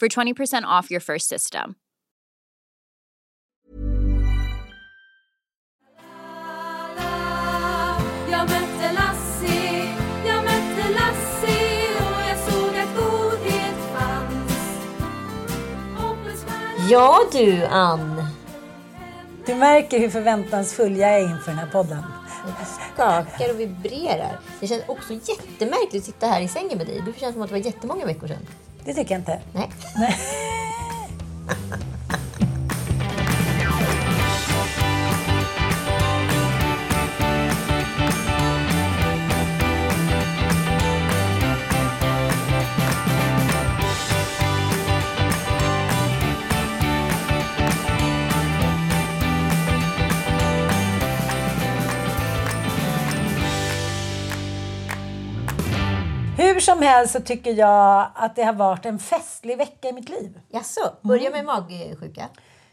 for 20% off your first system. Jag mötte Lassie, jag mötte Lassie och jag såg att godhet fanns. Hoppas Ja du Ann. Du märker hur förväntansfull jag är inför den här podden. Det skakar och vibrerar. Det känns också jättemärkligt att sitta här i sängen med dig. Det känns som att det var jättemånga veckor sedan. Det tycker jag inte. Nej. Hur som helst så tycker jag att det har varit en festlig vecka i mitt liv. Jaså, börja med magsjuka.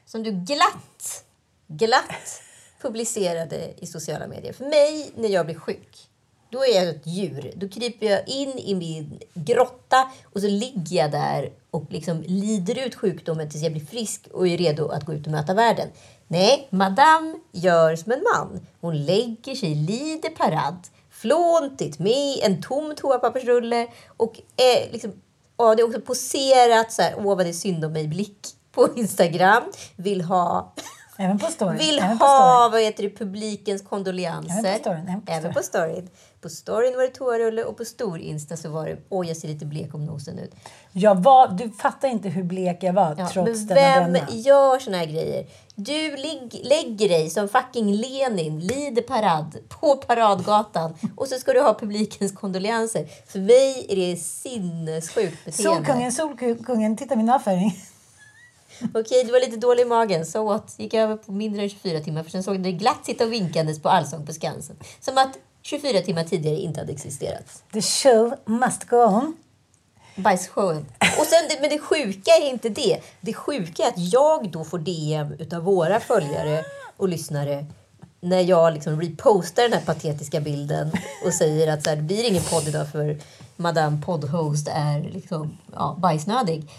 Som du glatt, glatt publicerade i sociala medier. För mig, när jag blir sjuk, då är jag ett djur. Då kryper jag in i min grotta och så ligger jag där och liksom lider ut sjukdomen tills jag blir frisk och är redo att gå ut och möta världen. Nej, madame gör som en man. Hon lägger sig, lider parad, flåntigt med en tom toapappersrulle och är liksom Ja, det är också poserat så här, åh vad det är synd om mig-blick på Instagram. Vill ha, Även på storyn. vill Även ha vad heter det, publikens kondolenser. Även på storyn, även på Även på storyn. På storyn var det toarulle och på stor-insta så var det, åh jag ser lite blek om nosen ut. Jag var, du fattar inte hur blek jag var Ja, trots men denna vem bränna. gör såna här grejer? Du lig, lägger dig som fucking Lenin, lider parad på paradgatan och så ska du ha publikens kondolenser. För mig är det sinnessjukt beteende. Solkungen, Solkungen, titta min avföring. Okej, du var lite dålig i magen. Så what? Gick över på mindre än 24 timmar. För sen såg dig glatt sitta och vinkandes på Allsång på Skansen. Som att 24 timmar tidigare inte hade existerat. The show must go on. Bajsshowen. Och sen, men det sjuka är inte det. Det sjuka är att jag då får DM utav våra följare och lyssnare när jag liksom repostar den här patetiska bilden och säger att så här, det blir ingen podd idag för Madame Poddhost är liksom, ja, bajsnödig.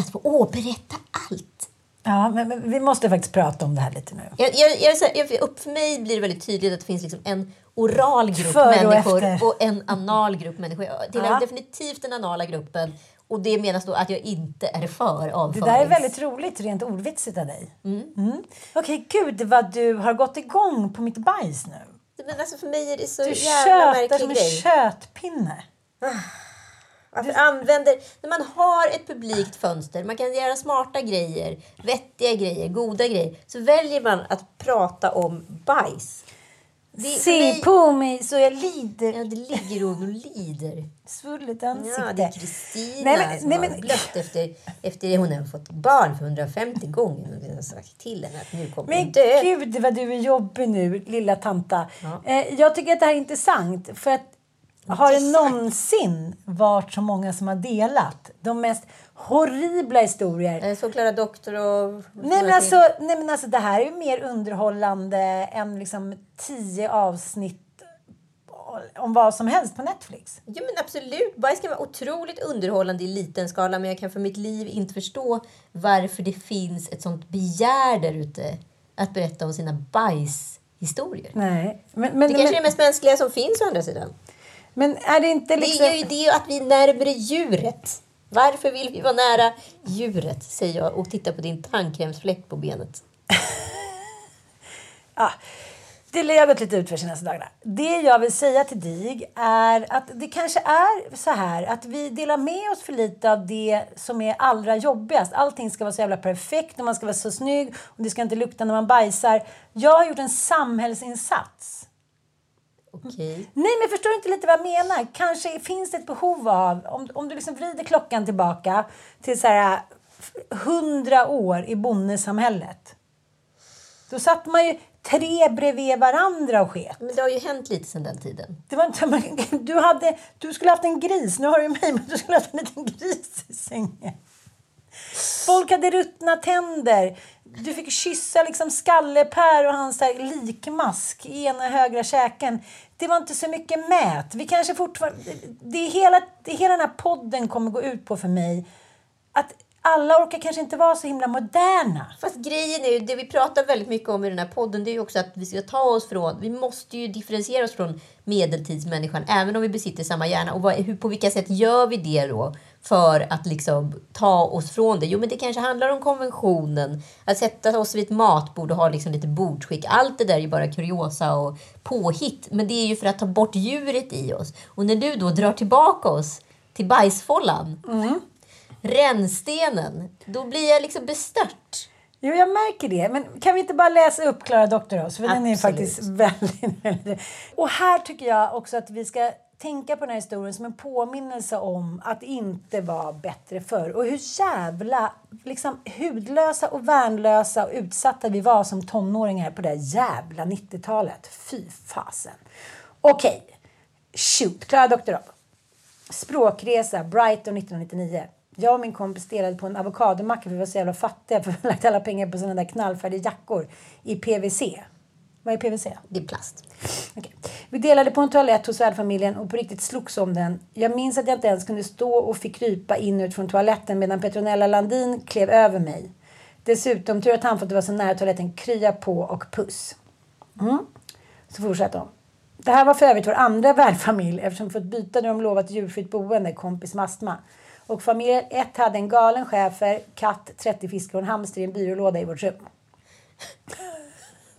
Att få, åh, berätta allt! Ja, men, men vi måste faktiskt prata om det här lite nu. Jag, jag, jag, jag, för mig blir det väldigt tydligt att det finns liksom en oral grupp och människor efter. och en anal grupp människor. Jag tillhör Ja. definitivt den anala gruppen och det menas då att jag inte är för Det avförings... där är väldigt roligt, rent ordvitsigt av dig. Mm. Okej, gud vad du har gått igång på mitt bajs nu. Men alltså för mig är det så Du jävla tjötar som märklig en grej. Varför använder... När man har ett publikt fönster, man kan göra smarta grejer, vettiga grejer, goda grejer, så väljer man att prata om bajs. Det, Se mig- på mig så jag lider. Ja, det ligger hon och lider. Svullet ansikte. Ja, det är Kristina Nej, men- som nej, har men- blött efter, efter hon har fått barn för 150 gånger. Och har sagt till henne att nu kommer Men dö. gud vad du är jobbig nu, lilla tanta. Ja. Eh, jag tycker att det här är intressant. För att har det någonsin varit så många som har delat de mest horribla historier? Jag såg Klara Doktor och... Nej men, alltså, nej men alltså det här är ju mer underhållande än liksom tio avsnitt om vad som helst på Netflix. Ja men absolut, bajs kan vara otroligt underhållande i liten skala men jag kan för mitt liv inte förstå varför det finns ett sånt begär där ute att berätta om sina bajshistorier. Nej. Men, men, Det kanske är men, det mest mänskliga som finns å andra sidan. Men är det inte liksom... Det är ju det att vi är närmare djuret. Varför vill vi vara nära djuret, säger jag och tittar på din tandkrämsfläck på benet. Ja, det har gått lite ut för senaste dagarna. Det jag vill säga till dig är att det kanske är så här att vi delar med oss för lite av det som är allra jobbigast. Allting ska vara så jävla perfekt och man ska vara så snygg och det ska inte lukta när man bajsar. Jag har gjort en samhällsinsats. Okej. Nej, men förstår du inte lite vad jag menar? Kanske finns det ett behov av, om, om du liksom vrider klockan tillbaka till så här hundra år i bondesamhället. Då satt man ju tre bredvid varandra och sket. Men det har ju hänt lite sedan den tiden. Det var inte, du, hade, du skulle haft en gris, nu har du mig, men du skulle haft en liten gris i sängen. Folk hade ruttna tänder. Du fick kyssa liksom Skallepär och hans likmask i ena högra käken. Det var inte så mycket mät. Vi kanske fortfarande... Det är hela, det är hela den här podden kommer gå ut på för mig. Att alla orkar kanske inte vara så himla moderna. Fast grejen är ju, det vi pratar väldigt mycket om i den här podden, det är ju också att vi ska ta oss från, vi måste ju differentiera oss från medeltidsmänniskan, även om vi besitter samma hjärna. Och vad, hur, på vilka sätt gör vi det då? För att liksom ta oss från det? Jo, men det kanske handlar om konventionen. Att sätta oss vid ett matbord och ha liksom lite bordsskick. Allt det där är ju bara kuriosa och påhitt. Men det är ju för att ta bort djuret i oss. Och när du då drar tillbaka oss till bajsfållan, rännstenen, då blir jag liksom bestört. Jo, jag märker det. Men kan vi inte bara läsa upp Klara Doktoros? För den är Absolut. faktiskt väldigt, väldigt... Och här tycker jag också att vi ska tänka på den här historien som en påminnelse om att det inte var bättre förr. Och hur jävla liksom, hudlösa och värnlösa och utsatta vi var som tonåringar på det jävla 90-talet. Fy fasen. Okej, shoot. Klara Doktorov. Språkresa, Brighton 1999. Jag och min kompis delade på en avokadomacka för vi var så jävla fattiga för vi hade lagt alla pengar på sådana där knallfärdiga jackor i PVC. Vad är PVC? Det är plast. Okej. Vi delade på en toalett hos värdfamiljen och på riktigt slogs om den. Jag minns att jag inte ens kunde stå och fick krypa in och ut från toaletten medan Petronella Landin klev över mig. Dessutom, tur att han för att det var så nära toaletten, krya på och puss. Mm. Så fortsätter hon. Det här var för övrigt vår andra värdfamilj eftersom vi fått byta när de lovat djurfritt boende, kompis med astma. Och familj ett hade en galen schäfer, katt, 30 fiskar och en hamster i en byrålåda i vårt rum.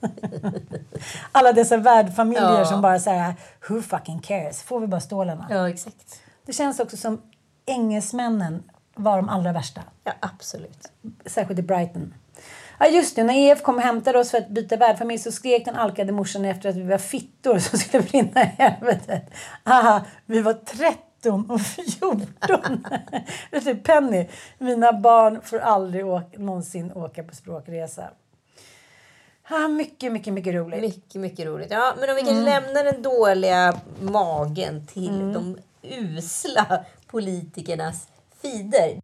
Alla dessa värdfamiljer Ja. som bara säger who fucking cares, får vi bara stålarna. Ja, exakt. Det känns också som engelsmännen var de allra värsta. Ja, absolut. Särskilt i Brighton. Ja just det, när EF kom och hämtade oss för att byta värdfamilj så skrek den alkade morsan efter att vi var fittor som skulle brinna i helvetet. Aha, vi var 13 och 14. Vet du, Penny, mina barn får aldrig åka, någonsin åka på språkresa. Ah, mycket, mycket, mycket roligt. Mycket, mycket roligt. Ja, men om vi kanske lämnar den dåliga magen till de usla politikernas fider.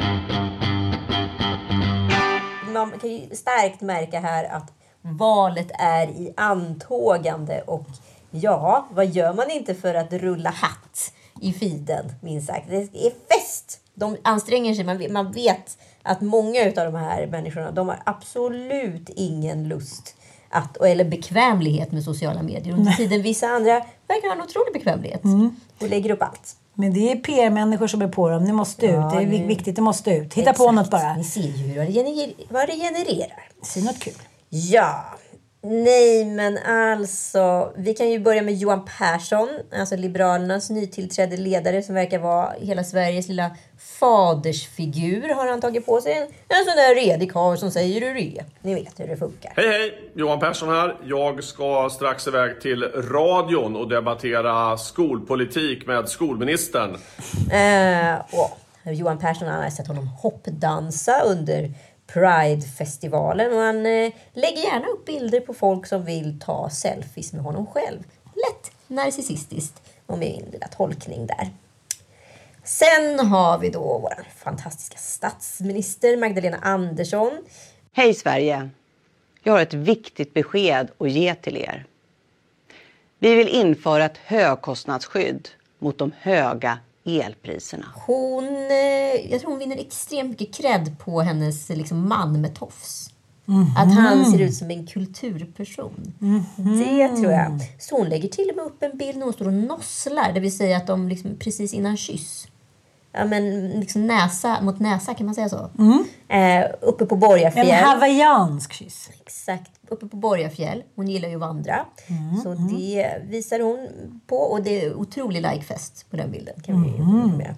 Man kan ju starkt märka här att valet är i antågande och ja, vad gör man inte för att rulla hatt i fiden, minst sagt. Det är fest! De anstränger sig. Man vet, man vet att många av de här människorna, de har absolut ingen lust att, eller bekvämlighet med sociala medier. Under tiden vissa andra verkar ha en otrolig bekvämlighet och lägger upp allt. Men det är PR-människor som är på dem. Det måste ut. Ja, det är viktigt. Det måste ut. Hitta på något bara. Ni ser ju hur det gener- vad det genererar. Säg något kul. Ja, nej men alltså. Vi kan ju börja med Johan Persson, alltså Liberalernas nytillträdde ledare som verkar vara hela Sveriges lilla fadersfigur har han tagit på sig. En, en sån där redig karl som säger hur det är. Ni vet hur det funkar. Hej hej! Johan Persson här. Jag ska strax iväg till radion och debattera skolpolitik med skolministern. Eh, och Johan Persson han har sett honom hoppdansa under Pride-festivalen och han eh, lägger gärna upp bilder på folk som vill ta selfies med honom själv. Lätt narcissistiskt och min lilla tolkning där. Sen har vi då vår fantastiska statsminister Magdalena Andersson. Hej Sverige! Jag har ett viktigt besked att ge till er. Vi vill införa ett högkostnadsskydd mot de höga elpriserna. Hon, eh, jag tror hon vinner extremt mycket cred på hennes liksom, man med tofs. Att han ser ut som en kulturperson. Det tror jag. Så hon lägger till och med upp en bild när hon står och nosslar. Det vill säga att de liksom precis innan kyss. Ja, men liksom näsa mot näsa, kan man säga så? Eh, uppe på En Borgafjäll. hawaiiansk kyss. Exakt, uppe på Borgafjäll. Hon gillar ju att vandra. Så det visar hon på. Och det är otrolig likefest på den bilden. Kan vi med.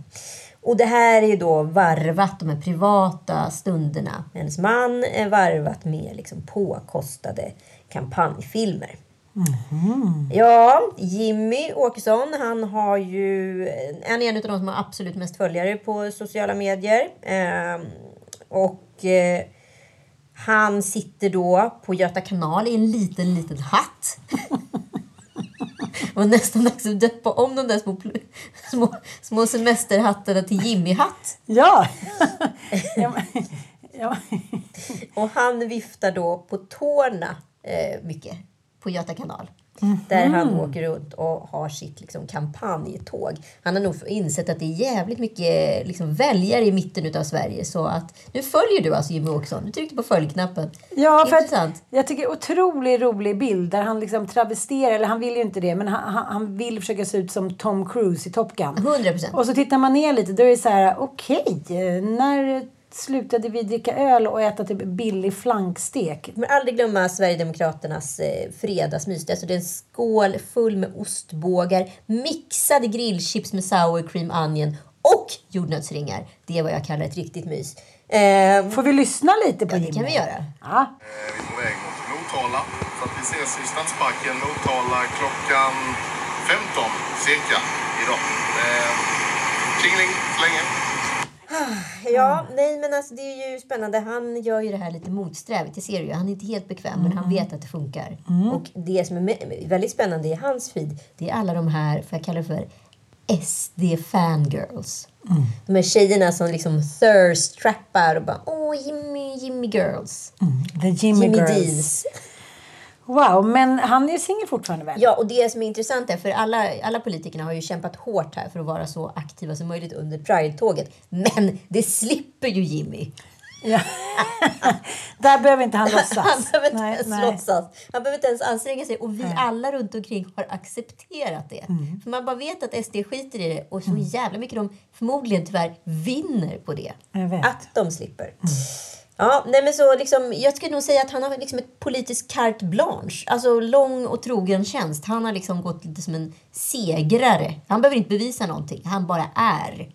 Och det här är ju då varvat, de här privata stunderna. Hennes man är varvat med liksom påkostade kampanjfilmer. Ja, Jimmy Åkesson, han har ju, han är en av de som har absolut mest följare på sociala medier. Ehm, och eh, han sitter då på Göta kanal i en liten, liten hatt. Och nästan dags att döpa om de där små, små, små semesterhattarna till Jimmy-hatt. Ja! ja, men- ja. Och han viftar då på tårna eh, mycket på Göta kanal. Där han åker runt och har sitt liksom, kampanjtåg. Han har nog insett att det är jävligt mycket liksom, väljare i mitten av Sverige. Så att nu följer du alltså Jimmy Åkesson. Du tryckte på följknappen. Ja, för Intressant. jag tycker otroligt rolig bild där han liksom travesterar, eller han vill ju inte det, men han, han, vill försöka se ut som Tom Cruise i Top Gun. 100%. Och så tittar man ner lite, då är det så här, okej, eh, när slutade vi dricka öl och äta typ billig flankstek? Kommer aldrig glömma Sverigedemokraternas eh, fredagsmys. Det är Alltså det är en skål full med ostbågar, mixade grillchips med sour cream onion och jordnötsringar. Det är vad jag kallar ett riktigt mys. Eh, Får vi lyssna lite på ja, det kan vi göra. Ja. Vi är på väg mot Motala. Så att vi ses i Stadsparken, Motala, klockan 15 cirka idag. Eh, Tjingeling så länge. Ja, nej men alltså det är ju spännande. Han gör ju det här lite motsträvigt, det ser du ju. Han är inte helt bekväm, men han vet att det funkar. Och det som är väldigt spännande i hans feed, det är alla de här, för jag kallar det för SD fangirls. De här tjejerna som liksom thirst-trappar och bara åh Jimmy, Jimmy girls. The Jimmy, Jimmy Girls. Deans. Wow, men han är singel fortfarande väl? Ja, och det som är intressant är för alla, alla politikerna har ju kämpat hårt här för att vara så aktiva som möjligt under Pride-tåget. Men det slipper ju Jimmy. Ja. Där behöver inte han låtsas. Han behöver inte Nej, ens nej. låtsas. Han behöver inte ens anstränga sig. Och vi alla runt omkring har accepterat det. Mm. För man bara vet att SD skiter i det. Och så jävla mycket de förmodligen tyvärr vinner på det. Att de slipper. Ja, nej men så liksom, jag skulle nog säga att han har liksom ett politiskt carte blanche. Alltså lång och trogen tjänst. Han har liksom gått lite som en segrare. Han behöver inte bevisa någonting. Han bara är.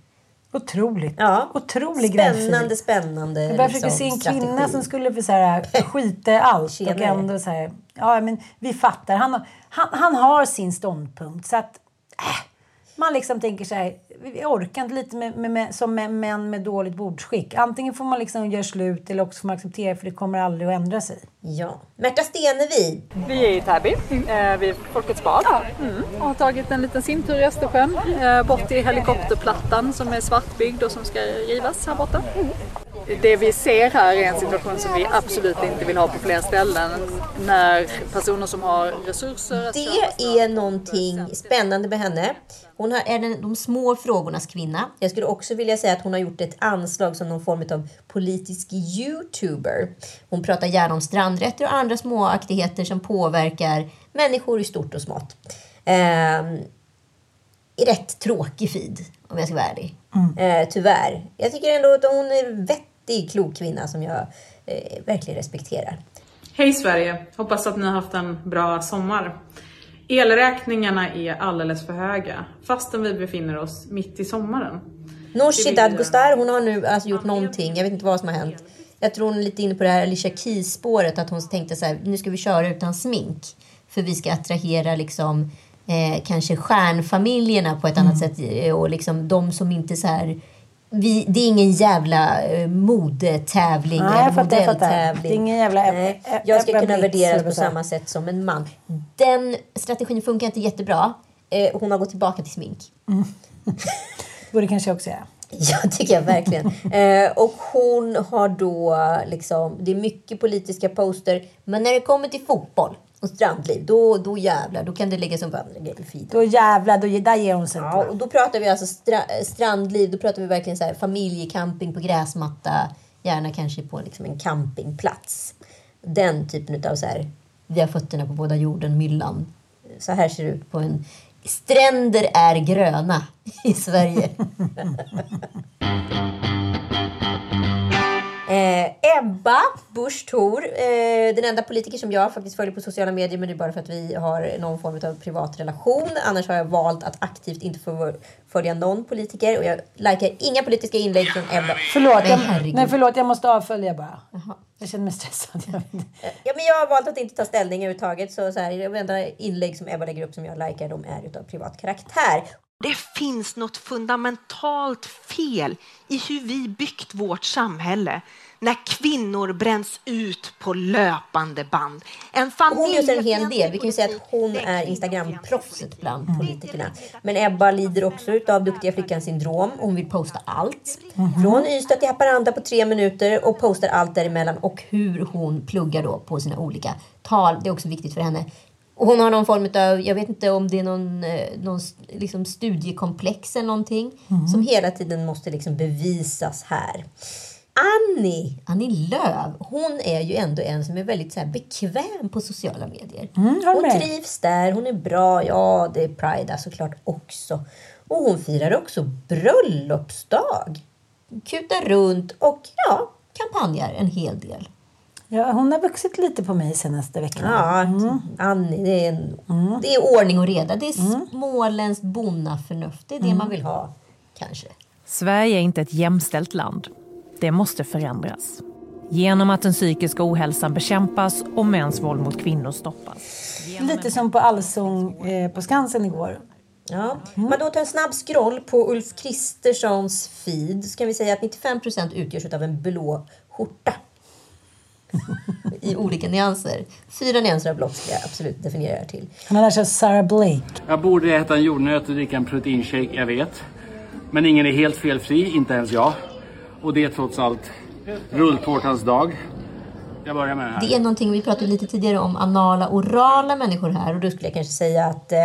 Otroligt. Ja. Otrolig Spännande, gräddfil. spännande Jag bara liksom, försöker se en kvinna strategi. som skulle för så här, skita i allt och ändå så här, ja men vi fattar. Han, han, han har sin ståndpunkt så att äh, man liksom tänker så här, vi orkar inte lite med, med, med, som med män med dåligt bordsskick. Antingen får man liksom göra slut eller också får man acceptera för det kommer aldrig att ändra sig. Ja. Märta Stenevi. Vi är i Täby, eh, vid Folkets bad. Mm. Och har tagit en liten simtur i Östersjön, eh, bort till helikopterplattan som är svartbyggd och som ska rivas här borta. Det vi ser här är en situation som vi absolut inte vill ha på fler ställen. När personer som har resurser... Det är någonting spännande med henne. Hon är den, de små frågornas kvinna. Jag skulle också vilja säga att hon har gjort ett anslag som någon form av politisk youtuber. Hon pratar gärna om strandrätter och andra småaktigheter som påverkar människor i stort och smått. Ehm, rätt tråkig feed, om jag ska vara ärlig. Eh, tyvärr. Jag tycker ändå att hon är en vettig, klok kvinna som jag eh, verkligen respekterar. Hej Sverige! Hoppas att ni har haft en bra sommar. Elräkningarna är alldeles för höga fastän vi befinner oss mitt i sommaren. Nooshi Det Dadgostar, hon har nu alltså gjort någonting. Jag vet inte vad som har hänt. Jag tror hon är lite inne på det här Alicia Keys-spåret. Att hon tänkte så här, nu ska vi köra utan smink. För vi ska attrahera liksom eh, kanske stjärnfamiljerna på ett annat sätt. eh, Och liksom de som inte så här... Vi, det är ingen jävla eh, modetävling Nej, eller fattar, modelltävling. Det är ingen jävla Nej, jag ska kunna värderas på samma sätt som en man. Den strategin funkar inte jättebra. Eh, hon har gått tillbaka till smink. Borde kanske jag också göra. Ja, tycker jag verkligen. eh, och hon har då liksom, det är mycket politiska poster. Men när det kommer till fotboll, och strandliv, då, då jävlar, då kan det läggas andra grejer i feeden. Då jävlar, då, där ger hon sig Ja, och då pratar vi alltså stra strandliv, då pratar vi verkligen så här familjecamping på gräsmatta, gärna kanske på liksom en campingplats. Den typen av så här, vi har fötterna på båda jorden, myllan. Så här ser det ut på en... Stränder är gröna i Sverige. Eh, Ebba Busch Thor, eh, den enda politiker som jag faktiskt följer på sociala medier men det är bara för att vi har någon form av privat relation. Annars har jag valt att aktivt inte få följa någon politiker och jag likar inga politiska inlägg från Ebba. Förlåt, Men jag, nej, förlåt, jag måste avfölja bara. Jag känner mig stressad. Inte. Ja, men jag har valt att inte ta ställning överhuvudtaget. Så, så här, de enda inlägg som Ebba lägger upp som jag likar, de är utav privat karaktär. Det finns något fundamentalt fel i hur vi byggt vårt samhälle när kvinnor bränns ut på löpande band. En Hon gör en hel del. Vi kan ju säga att hon är Instagram-proffset bland politikerna. Men Ebba lider också av duktiga flickan-syndrom. Hon vill posta allt. Från Ystad till Haparanda på tre minuter och postar allt däremellan. Och hur hon pluggar då på sina olika tal. Det är också viktigt för henne. Och hon har någon form av, jag vet inte om det är någon, eh, någon liksom studiekomplex eller någonting. Som hela tiden måste liksom bevisas här. Annie, Annie Lööf, hon är ju ändå en som är väldigt så bekväm på sociala medier. håller hon trivs där, hon är bra. Ja, det är Pride såklart också. Och hon firar också bröllopsdag. Kutar runt och ja, kampanjar en hel del. Ja, hon har vuxit lite på mig senaste veckorna. Ja, Annie, det är, en, det är ordning och reda. Det är småländskt bonnaförnuft. Det är det man vill ha, kanske. Sverige är inte ett jämställt land. Det måste förändras. Genom att den psykiska ohälsan bekämpas och mäns våld mot kvinnor stoppas. Lite som på Allsång eh, på Skansen igår. Ja. Man då tar en snabb scroll på Ulf Kristerssons feed så kan vi säga att 95% utgörs av en blå skjorta. I olika nyanser. Fyra nyanser av blått ska jag absolut definiera det till. Han har lärt sig av Sarah Blake. Jag borde äta en jordnöt och dricka en proteinshake, jag vet. Men ingen är helt felfri, inte ens jag. Och det är trots allt rulltårtans dag. Jag börjar med det här. Det är någonting vi pratade lite tidigare om anala orala människor här och då skulle jag kanske säga att eh,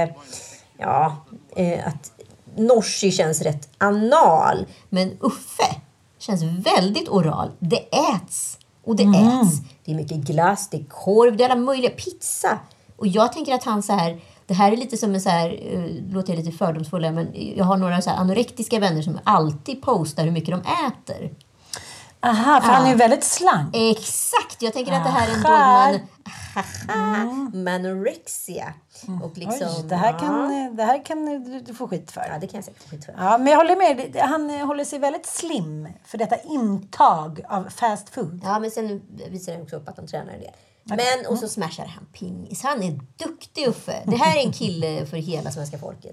ja, eh, att Norsi känns rätt anal men Uffe känns väldigt oral. Det äts och det äts. Det är mycket glass, det är korv, det är alla möjliga pizza. Och jag tänker att han så här det här är lite som en så här, uh, låter jag lite fördomsfull men jag har några så anorektiska vänner som alltid postar hur mycket de äter. Aha, för han är ju väldigt slank. Exakt! Jag tänker att det här är en Aha. dogman... Manorexia. Och liksom, Oj, det här kan, ja. det här kan du, få skit för. Ja, det kan jag säkert få skit för. Ja, men jag håller med. Han eh, håller sig väldigt slim för detta intag av fast food. Ja, men sen visar han också upp att han tränar en del. Men, och så smashar han pingis. Han är duktig Uffe. Det här är en kille för hela svenska folket.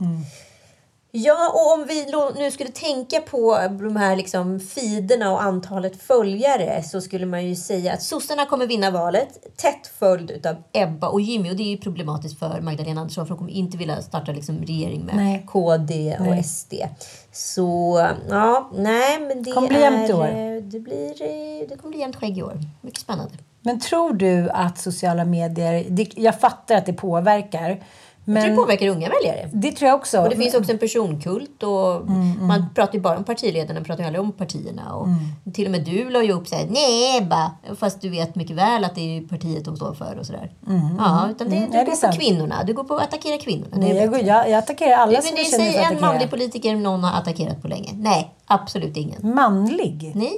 Ja, och om vi nu skulle tänka på de här liksom feederna och antalet följare så skulle man ju säga att sossarna kommer vinna valet tätt följd av Ebba och Jimmy. Och det är ju problematiskt för Magdalena Andersson för hon kommer inte vilja starta liksom regering med Nej. KD och Nej. SD. Så ja, nej men det Kommer bli jämnt i år. eh, Det, blir, eh, det kommer bli jämnt skägg i år. Mycket spännande. Men tror du att sociala medier... Jag fattar att det påverkar. Men Jag tror det påverkar unga väljare. Det tror jag också. Och det finns också en personkult. Och Man pratar ju bara om partiledarna, pratar ju aldrig om partierna. Och Till och med du la ju upp såhär, nej fast du vet mycket väl att det är partiet de står för och sådär. Ja, utan det, Mm. du Ja, det är går på sant. kvinnorna, du går på att attackera kvinnorna. Det Nej, jag, går- jag, jag attackerar alla Nej, som men jag det känner för att en attackera. manlig politiker någon har attackerat på länge. Nej, absolut ingen. Manlig? Nej.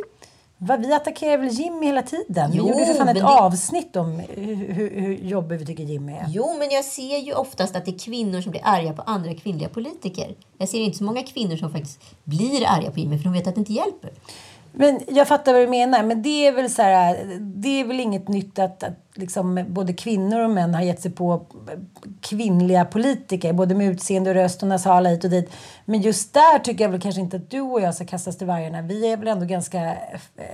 Va, vi attackerar väl Jimmy hela tiden? Jo, vi gjorde för fan ett det- avsnitt om hur, hur, hur jobbig vi tycker Jimmy är. Jo, men jag ser ju oftast att det är kvinnor som blir arga på andra kvinnliga politiker. Jag ser inte så många kvinnor som faktiskt blir arga på Jimmy för de vet att det inte hjälper. Men jag fattar vad du menar. Men det är väl så här, det är väl inget nytt att, att liksom både kvinnor och män har gett sig på kvinnliga politiker. Både med utseende och röst och nasala hit och dit. Men just där tycker jag väl kanske inte att du och jag ska kastas till vargarna. Vi är väl ändå ganska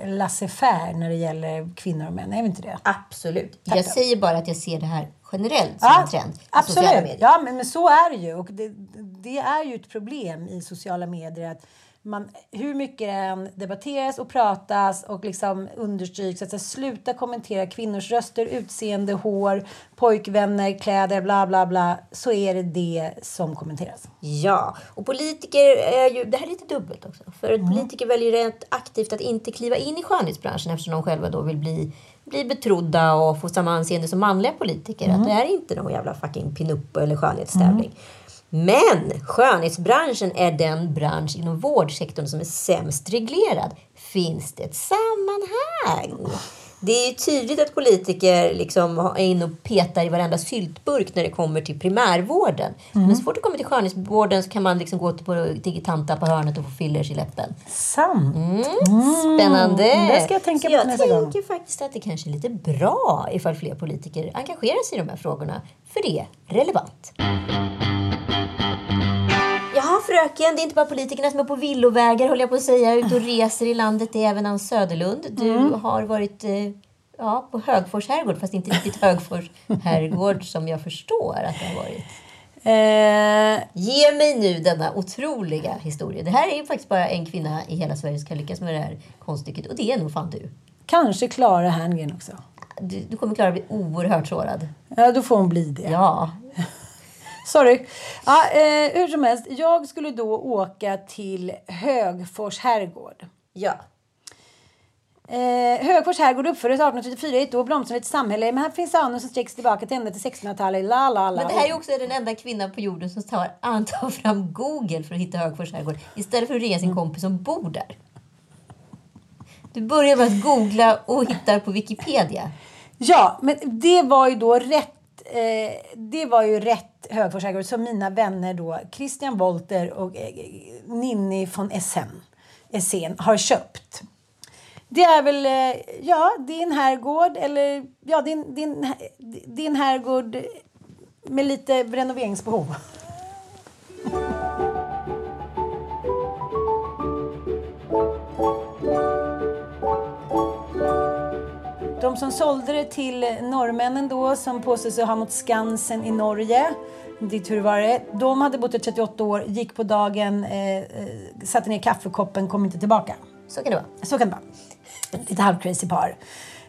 laissez-faire när det gäller kvinnor och män. Är vi inte det? Absolut. Tack Jag då. säger bara att jag ser det här generellt som Ja, en trend Absolut. Ja, men, men så är det ju. Och det, det är ju ett problem i sociala medier att man, hur mycket det än debatteras och pratas och liksom understryks att så sluta kommentera kvinnors röster, utseende, hår, pojkvänner, kläder, bla bla bla, så är det det som kommenteras. Ja, och politiker är ju... Det här är lite dubbelt också. För att politiker väljer rätt aktivt att inte kliva in i skönhetsbranschen eftersom de själva då vill bli, bli betrodda och få samma anseende som manliga politiker. Att det är inte någon jävla fucking pinup eller skönhetstävling. Men skönhetsbranschen är den bransch inom vårdsektorn som är sämst reglerad. Finns det ett sammanhang? Det är tydligt att politiker liksom är inne och petar i varenda syltburk när det kommer till primärvården. Men så fort det kommer till skönhetsvården så kan man liksom gå till, på, till tanta på hörnet och få fillers i läppen. Sant! Mm. Spännande! Det ska jag tänka Så på nästa Jag gång. tänker faktiskt att det kanske är lite bra ifall fler politiker engagerar sig i de här frågorna. För det är relevant. Jaha fröken, det är inte bara politikerna som är på villovägar håller jag på att säga, ute och reser i landet. Det är även Ann Söderlund. Du Mm. har varit eh, ja, på Högfors herrgård, fast inte riktigt Högfors herrgård som jag förstår att det har varit. Eh, Ge mig nu denna otroliga historia. Det här är ju faktiskt bara en kvinna i hela Sverige som kan lyckas med det här konststycket. Och det är nog fan du. kanske Clara Herngren också. Du, du kommer klara bli oerhört sårad. Ja, då får hon bli det. Ja. Sorry. Ja, eh, hur som helst, jag skulle då åka till Högfors herrgård. Ja. Eh, Högfors herrgård uppfördes 1834 i ett då blomstrande samhälle. Men här finns anor som sträcks tillbaka till ända till 1600-talet. La, la, la. Men det här är också den enda kvinnan på jorden som tar, tar fram Google för att hitta Högfors herrgård istället för att ringa sin kompis som bor där. Du börjar med att googla och hittar på Wikipedia. Ja, men det var ju då rätt eh, det var ju rätt Högfors som mina vänner då Christian Wolter och eh, Ninni von Essen, Essen har köpt. Det är väl, eh, ja, det är en herrgård eller ja, det är en, det är en, det är en herrgård med lite renoveringsbehov. De som sålde det till norrmännen då, som sig ha mot Skansen i Norge, dit hur var det, de hade bott i 38 år, gick på dagen, eh, eh, satte ner kaffekoppen, kom inte tillbaka. Så kan det vara. Så kan det vara. Lite halvcrazy par.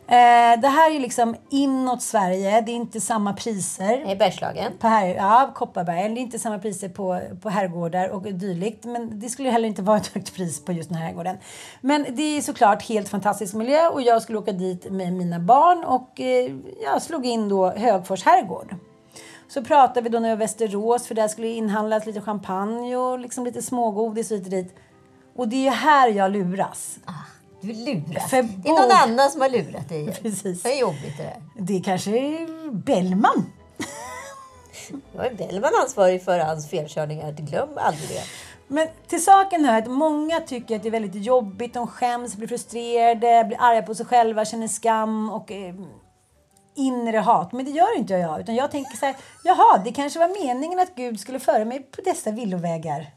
Eh, det här är liksom inåt Sverige. Det är inte samma priser. I Bergslagen. På här, ja, Kopparberg. Det är inte samma priser på, på herrgårdar och dylikt. Men det skulle heller inte vara ett högt pris på just den här herrgården. Men det är såklart helt fantastisk miljö och jag skulle åka dit med mina barn och eh, jag slog in då Högfors herrgård. Så pratade vi då när vi var i Västerås för där skulle inhandlas lite champagne och liksom lite smågodis och hit och dit. Och det är ju här jag luras. Du. För Det är någon annan som har lurat dig. Precis. Det är jobbigt det där. Det kanske är Bellman. Då är Bellman ansvarig för hans felkörningar. Glöm aldrig det. Men till saken hör att många tycker att det är väldigt jobbigt. De skäms, blir frustrerade, blir arga på sig själva, känner skam och eh, inre hat. Men det gör inte jag. Utan jag tänker så här, jaha, det kanske var meningen att Gud skulle föra mig på dessa villovägar.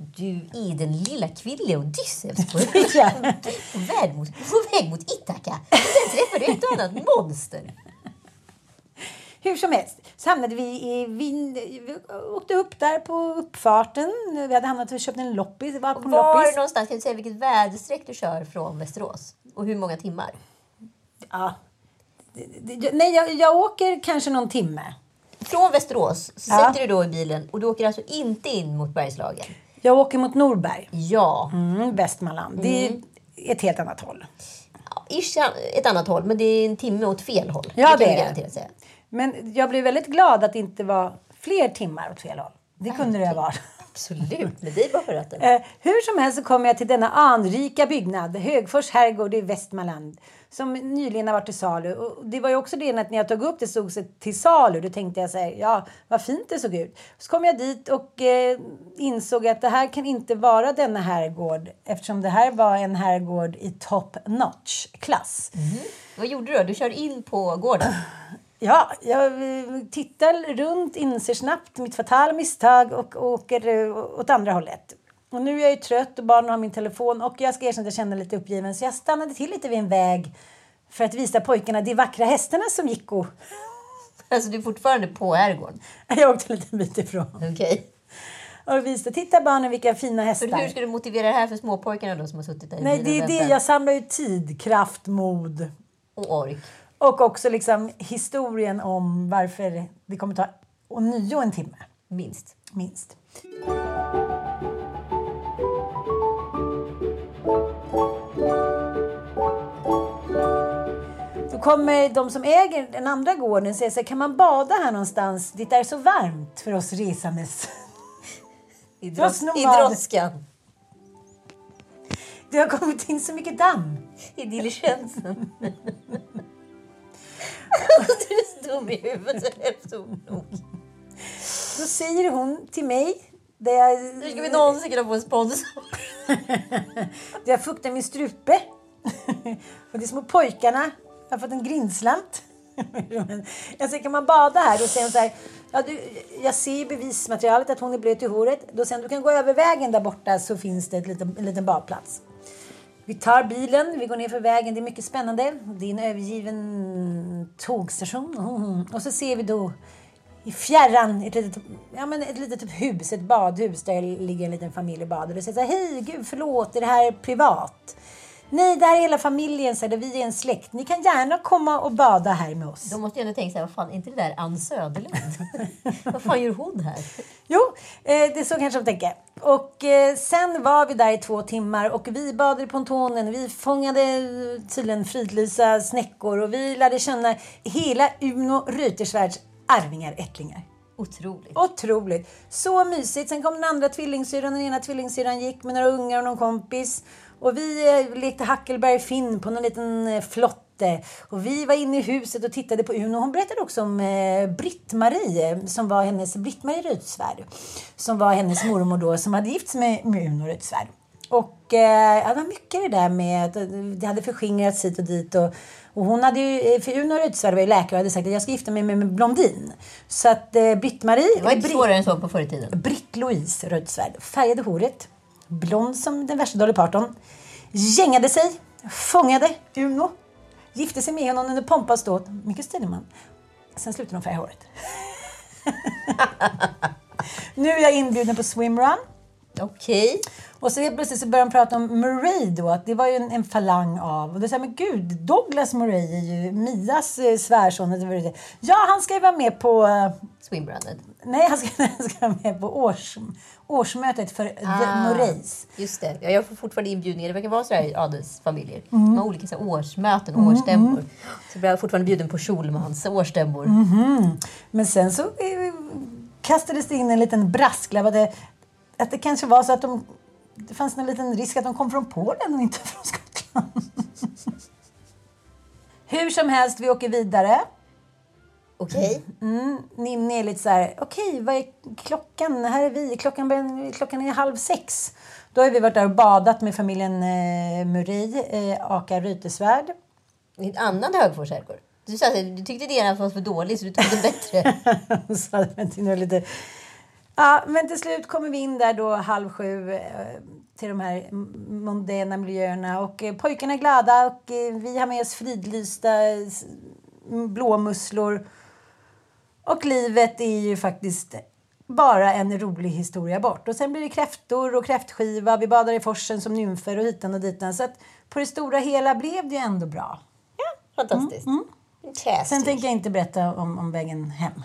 Du är den lilla kvinnliga Odysseus på, väg mot, på väg mot Ithaka. Sen träffar du ett och annat monster. Hur som helst så hamnade vi i vind, vi åkte upp där på uppfarten. Vi hade hamnat och köpt en loppis. Var på Var loppis. någonstans kan du säga vilket väderstreck du kör från Västerås? Och hur många timmar? Ja. Nej, jag, jag åker kanske någon timme. Från Västerås så Ja. sätter du då i bilen och du åker alltså inte in mot Bergslagen. Jag åker mot Norberg. Ja. Mm, Västmanland. Det är ett helt annat håll. Ish ett annat håll, men det är en timme åt fel håll. Ja, det vi är det. Men jag blev väldigt glad att det inte var fler timmar åt fel håll. Det kunde det ha varit. Absolut, med dig bakom ratten. Eh, hur som helst så kom jag till denna anrika byggnad, Högfors herrgård i Västmanland, som nyligen har varit till salu. Och det var ju också det att när jag tog upp det stod till salu. Då tänkte jag så här, ja vad fint det såg ut. Så kom jag dit och eh, insåg att det här kan inte vara denna herrgård eftersom det här var en herrgård i top notch klass. Vad gjorde du då? Du kör in på gården. Ja, jag tittar runt, inser snabbt mitt fatala misstag och åker eh, åt andra hållet. Och nu är jag trött och barnen har min telefon och jag ska erkänna att jag känner lite uppgiven så jag stannade till lite vid en väg för att visa pojkarna de vackra hästarna som gick och... Alltså du är fortfarande på herrgården? Jag åkte en liten bit ifrån. Okej. och visa, titta barnen vilka fina hästar. Men hur ska du motivera det här för småpojkarna då som har suttit där i Nej, det är det. Jag samlar ju tid, kraft, mod. Och ork. Och också liksom historien om varför det kommer ta ånyo en timme. Minst. Minst. Då kommer de som äger den andra gården säger så här, kan man bada här någonstans? Det är så varmt för oss resandes. I, dros- i droskan. Det har kommit in så mycket damm. I diligensen. du är så dum i huvudet nog. Då säger hon till mig, där jag, Hur ska vi någonsin kunna få en sponsor? där jag fuktar min strupe. och de små pojkarna har fått en grindslant. jag säger, kan man bada här? Då säger hon så här, ja, du, jag ser i bevismaterialet att hon är blöt i håret. Då säger hon, du kan gå över vägen där borta så finns det ett liten, en liten badplats. Vi tar bilen, vi går ner för vägen. Det är mycket spännande. Det är en övergiven tågstation. Mm. Och så ser vi då i fjärran ett litet, ja, men ett litet typ hus, ett badhus där ligger en liten familj och badar. Och säger så här, hej, gud förlåt, är det här privat? Nej, det här är hela familjen, så här, vi är en släkt. Ni kan gärna komma och bada här med oss. De måste ju ändå tänka så här, vad fan, inte det där Ann Söderlund? vad fan gör hon här? Jo, eh, det är så kanske de tänker. Och eh, sen var vi där i två timmar och vi badade i pontonen. Vi fångade eh, tydligen fridlysa snäckor och vi lärde känna hela Uno Reuterswärds arvingar, ättlingar. Otroligt. Otroligt. Så mysigt. Sen kom den andra tvillingsyrran. Den ena tvillingsyrran gick med några ungar och någon kompis. Och vi lekte Hackelberg Finn på någon liten eh, flotte. Och vi var inne i huset och tittade på Uno. Hon berättade också om eh, Britt-Marie, eh, som var hennes, Britt-Marie Reuterswärd. Som var hennes mormor då, som hade gift sig med, med Uno Reuterswärd. Och eh, det var mycket det där med att det hade förskingrats hit och dit. Och, och hon hade ju, för Uno Reuterswärd var ju läkare och hade sagt att jag ska gifta mig med, med Blondin. Så att eh, Britt-Marie... Det var inte Britt- svårare än så på förr i tiden. Britt-Louise Reuterswärd färgade håret, blond som den värsta Dolly Parton, gängade sig, fångade Uno, gifte sig med honom under pompa och ståt. Mycket stilig man. Sen slutade de färga håret. nu är jag inbjuden på swimrun. Okej. Och så helt plötsligt så började de prata om Murray då, att det var ju en, en falang av. Och då jag, men gud, Douglas Murray är ju Mias eh, svärson. Ja, han ska ju vara med på... eh, Swimrunnen. Nej, han ska, han ska vara med på års, årsmötet för Ah. Murrays. Just det. Ja, jag får fortfarande inbjudningar. Det verkar vara så här i adelsfamiljer. Mm. De har olika så här, årsmöten och Mm, årsstämmor. mm. Så blir jag fortfarande bjuden på Schulmans årsstämmor. Mhm. Men sen så eh, kastades det in en liten brasklapp att det, att det kanske var så att de... Det fanns en liten risk att de kom från Polen och inte från Skottland. Hur som helst, vi åker vidare. Okej. Mm, Ninni är lite så här, okej, vad är klockan? Här är vi. Klockan, börjar- klockan är halv sex. Då har vi varit där och badat med familjen eh, Murray, eh, Aka Reuterswärd. En annan Högfors. Du, sa, du tyckte deras var för dålig så du tog den bättre. så hade lite... Ja, men till slut kommer vi in där då halv sju eh, till de här mondäna miljöerna och eh, pojkarna är glada och eh, vi har med oss fridlysta blåmusslor. Och livet är ju faktiskt bara en rolig historia bort. Och sen blir det kräftor och kräftskiva, vi badar i forsen som nymfer och hitan och ditan. Så att på det stora hela blev det ju ändå bra. Fantastiskt. Mm, Fantastiskt. Sen tänker jag inte berätta om, om vägen hem.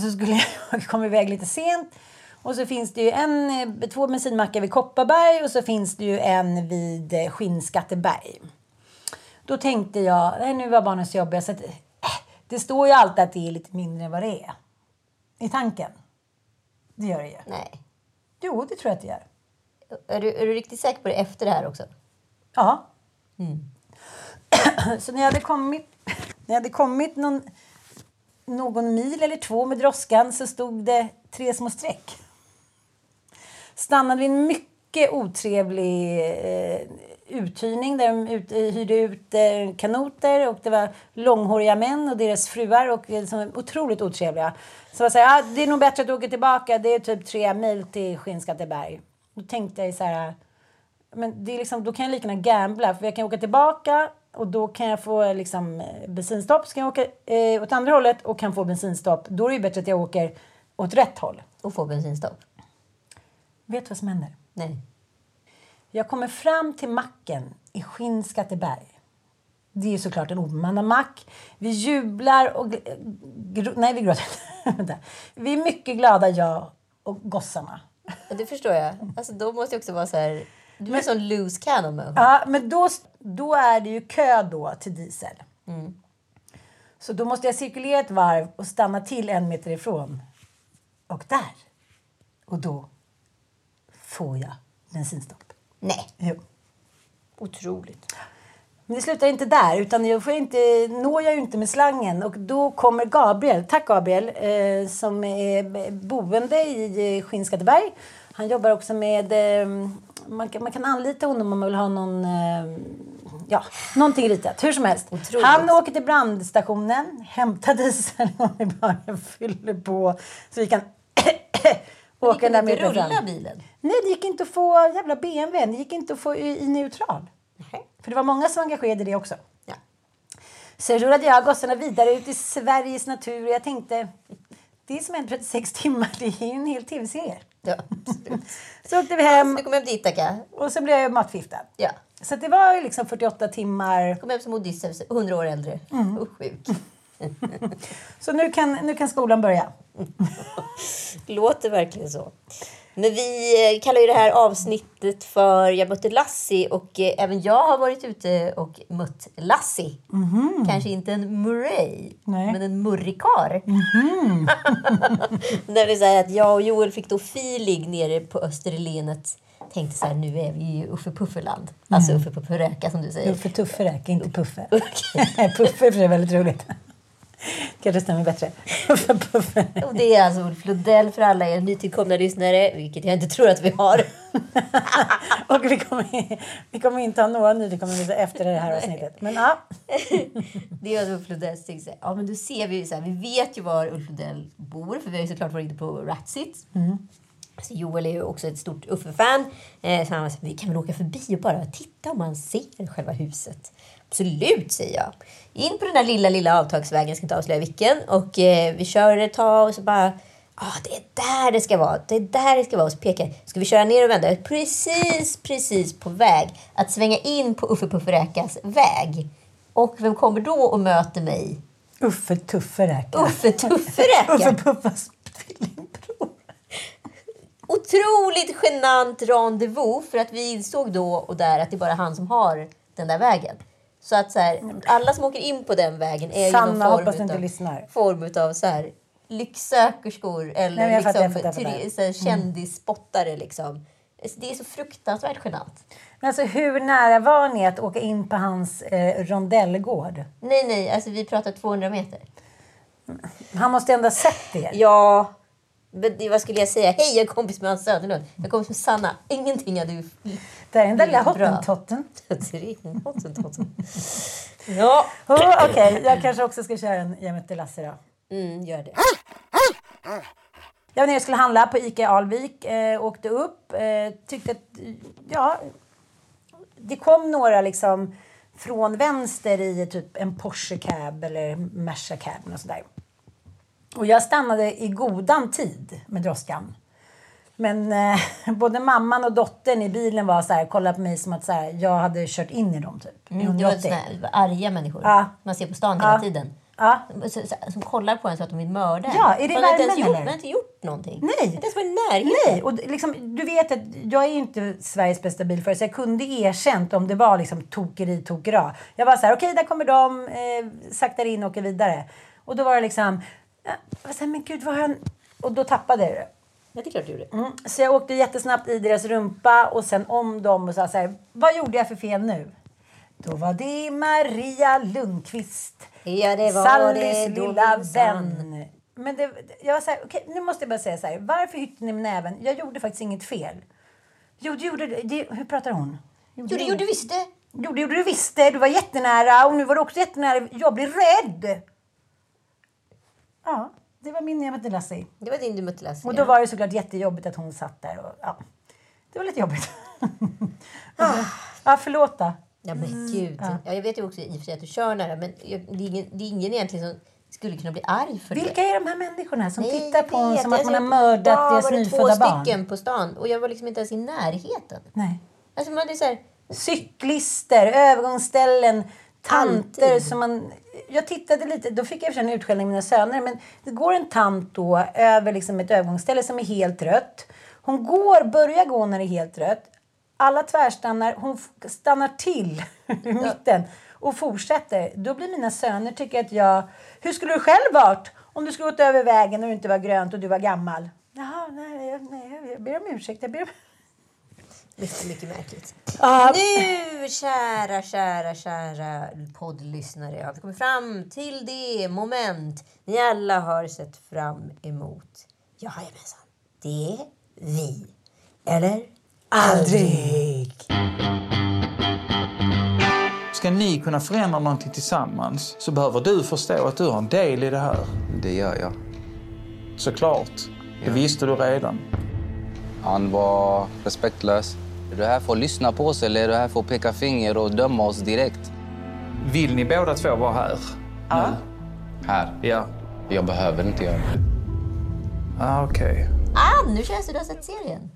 så skulle jag komma iväg lite sent. Och så finns det ju en, eh, två bensinmackar vid Kopparberg och så finns det ju en vid eh, Skinnskatteberg. Då tänkte jag, nej, nu var barnen så jobbiga så att, äh, det står ju alltid att det är lite mindre än vad det är. I tanken. Det gör det ju. Nej. Jo, det tror jag att det gör. Är du, är du riktigt säker på det efter det här också? Ja. Mm. så när jag hade kommit, när jag hade kommit någon, någon mil eller två med droskan så stod det tre små streck. Stannade vid en mycket otrevlig eh, uthyrning där de ut, eh, hyrde ut eh, kanoter och det var långhåriga män och deras fruar och liksom, otroligt otrevliga. Så jag sa, ah, det är nog bättre att åka tillbaka, det är typ tre mil till Skinnskatteberg. Då tänkte jag så här, men det är liksom, då kan jag lika gärna gambla för jag kan åka tillbaka och då kan jag få liksom, bensinstopp. Så kan jag åka eh, åt andra hållet och kan få bensinstopp. Då är det ju bättre att jag åker åt rätt håll. Och får bensinstopp? Vet du vad som händer? Nej. Jag kommer fram till macken i Skinnskatteberg. Det är ju såklart en obemannad mack. Vi jublar och... nej, vi gråter. Vi är mycket glada, jag och gossarna. Det förstår jag. Alltså, då måste jag också vara så här... Du är en sån loose cannon människa. Ja, men då, då är det ju kö då till diesel. Mm. Så då måste jag cirkulera ett varv och stanna till en meter ifrån. Och där. Och då får jag bensinstopp. Nej. Jo. Otroligt. Men det slutar inte där, utan jag får inte, når jag inte med slangen. Och då kommer Gabriel, tack Gabriel, eh, som är boende i eh, Skinnskatteberg. Han jobbar också med, eh, man, kan, man kan anlita honom om man vill ha någon, eh, ja, någonting ritat. Hur som helst. Han åker till brandstationen, hämtar diesel och vi bara fyller på så vi kan åka den där rulla bilen? Nej, det gick inte att få jävla BMW. Det gick inte att få i, i neutral. För det var många som var engagerade i det också. Ja. Så rullade jag gossarna vidare ut i Sveriges natur och jag tänkte det är som en 36 timmar, det är en hel tv-serie. Ja, Så åkte vi hem. Du kom hem dit, Akka. Och så blev jag matförgiftad. Ja. Så det var liksom 48 timmar. Kom hem som Odysseus, 100 år äldre. Mm. Och sjuk. Så nu kan, nu kan skolan börja. Låter verkligen så. Men vi eh, kallar ju det här avsnittet för Jag mötte Lassie och eh, även jag har varit ute och mött Lassie. Kanske inte en Murray, men en murrikar. När det är att jag och Joel fick då feeling nere på Österlenet. Tänkte så här, nu är vi i Uffe Pufferland. Alltså Mm. Uffe Pufferöka som du säger. Uffe Tufferäck, inte Puffe. Puffe är för sig väldigt roligt. Kanske stämmer bättre. Och det är alltså Ulf Lundell för alla er nytillkomna lyssnare, vilket jag inte tror att vi har. Och vi kommer, vi kommer inte ha några nytillkomna efter det här avsnittet. Men ja. Det är alltså Ulf Lundell ja men då ser vi så här, vi vet ju var Ulf Lundell bor, för vi har ju såklart varit inne på Ratsit. Mm. Så Joel är ju också ett stort Uffe-fan. Eh, så han här, vi kan väl åka förbi och bara titta om man ser själva huset. Absolut, säger jag. In på den där lilla, lilla avtagsvägen, jag ska inte avslöja vilken. Och eh, vi kör ett tag och så bara, ah, det är där det ska vara. Det är där det ska vara. Och så pekar ska vi köra ner och vända? Precis, precis på väg att svänga in på Uffe Pufferäkas väg. Och vem kommer då och möter mig? Uffe Tufferäka. Uffe Tufferäka. Uffe Puffas otroligt genant rendezvous för att vi insåg då och där att det är bara han som har den där vägen. Så att så här, alla som åker in på den vägen är Sanna, ju någon form hoppas inte utav, lyssnar. form utav så här, lycksökerskor eller Nej, fattar, jag liksom, fattar, jag fattar. turi- så här, Mm. kändisspottare. Liksom. Det är så fruktansvärt genant. Men alltså hur nära var ni att åka in på hans eh, rondellgård? Nej, nej, alltså vi pratar 200 meter. Han måste ändå ha sett det. Ja, vad skulle jag säga? Hej, jag är kompis med Hans Söderlund. Jag är kompis med Sanna. Ingenting hade ju... Det är den där lilla hottentotten. Ja. Oh, Okej, jag kanske också ska köra en Jag mötte Lasse då. Mm, gör det. Jag var nere och skulle handla på ICA Alvik. Eh, åkte upp. Eh, tyckte att, ja... Det kom några liksom från vänster i typ en Porsche cab eller Merca cab och sådär. Och jag stannade i godan tid med droskan. Men eh, både mamman och dottern i bilen var så här, kollade på mig som att så här, jag hade kört in i dem typ. Mm, det var 180. såna här arga människor Ja. man ser på stan Ja. hela tiden. Ja. Som, som kollar på en så att de vill mörda. Ja, är det man har inte gjort, eller? Man har inte gjort någonting. Nej. Inte ens varit närheten. Nej, och liksom, du vet att jag är inte Sveriges bästa bilförare så jag kunde erkänt om det var liksom tokeri, tokera. Jag var så här, okej där kommer de, eh, saktar in och åker vidare. Och då var det liksom, jag här, men gud vad han... Och då tappade jag det. Ja, det är klart du gjorde. Mm. Så jag åkte jättesnabbt i deras rumpa och sen om dem och sa så här, vad gjorde jag för fel nu? Då var det Maria Lundqvist. Ja, det var Sallys det lilla vän. Men det, jag var så här, okej, nu måste jag bara säga så här. Varför hytte ni med näven? Jag gjorde faktiskt inget fel. Jo, du gjorde det. Hur pratar hon? Jo, det gjorde du visst det. Jo, det gjorde du visst det. Du var jättenära och nu var du också jättenära. Jag blir rädd. Ja, det var min mötte Lassie. Det var din Lassie. Och då var det såklart jättejobbigt att hon satt där. Och, ja, det var lite jobbigt. ja. ja, förlåt då. Ja men gud. Ja. Ja. jag vet ju också i och för sig att du kör nära men det är ingen, det är ingen egentligen som skulle kunna bli arg för Vilka det. är de här människorna som Nej, tittar på en som att Jag man har mördat idag deras nyfödda två barn? stycken på stan och jag var liksom inte ens i närheten. Nej. Alltså man är så här, Cyklister, övergångsställen, tanter Alltid. som man... Jag tittade lite, då fick jag en utskällning av mina söner, men det går en tant då över liksom ett övergångsställe som är helt rött. Hon går, börjar gå när det är helt rött. Alla tvärstannar, hon stannar till i mitten och fortsätter. Då blir mina söner tycker att jag... Hur skulle du själv varit om du skulle gått över vägen och det inte var grönt och du var gammal? Jaha, nej, nej, jag ber om ursäkt. Jag ber om... mycket, mycket märkligt. Ja. Nu, kära, kära, kära poddlyssnare, har vi kommit fram till det moment ni alla har sett fram emot. Jajamensan, det är vi. Eller? Aldrig! Ska ni kunna förändra någonting tillsammans så behöver du förstå att du har en del i det här. Det gör jag. Såklart. Det visste du redan. Han var respektlös. Är du här för att lyssna på oss eller är du här för att peka finger och döma oss direkt? Vill ni båda två vara här? Ja. Här? Ja. Jag behöver inte göra det. Ah, Okej. Ah, nu känns det du har sett serien.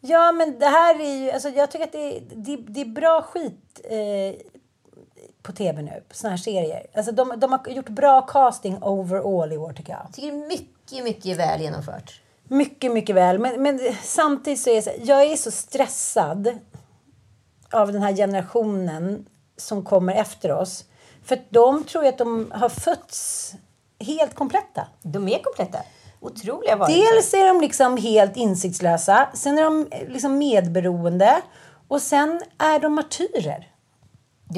Ja, men det här är ju... Alltså, jag tycker att det, det, det är bra skit eh, på tv nu, på såna här serier. Alltså, de, de har gjort bra casting overall i år, tycker jag. Jag tycker det är mycket, mycket väl genomfört. Mycket, mycket väl. Men, men samtidigt så är jag, jag är så stressad av den här generationen som kommer efter oss. För de tror att de har fötts helt kompletta. De är kompletta. Otroliga varelser. Dels är de liksom helt insiktslösa, sen är de eh, liksom medberoende och sen är de martyrer.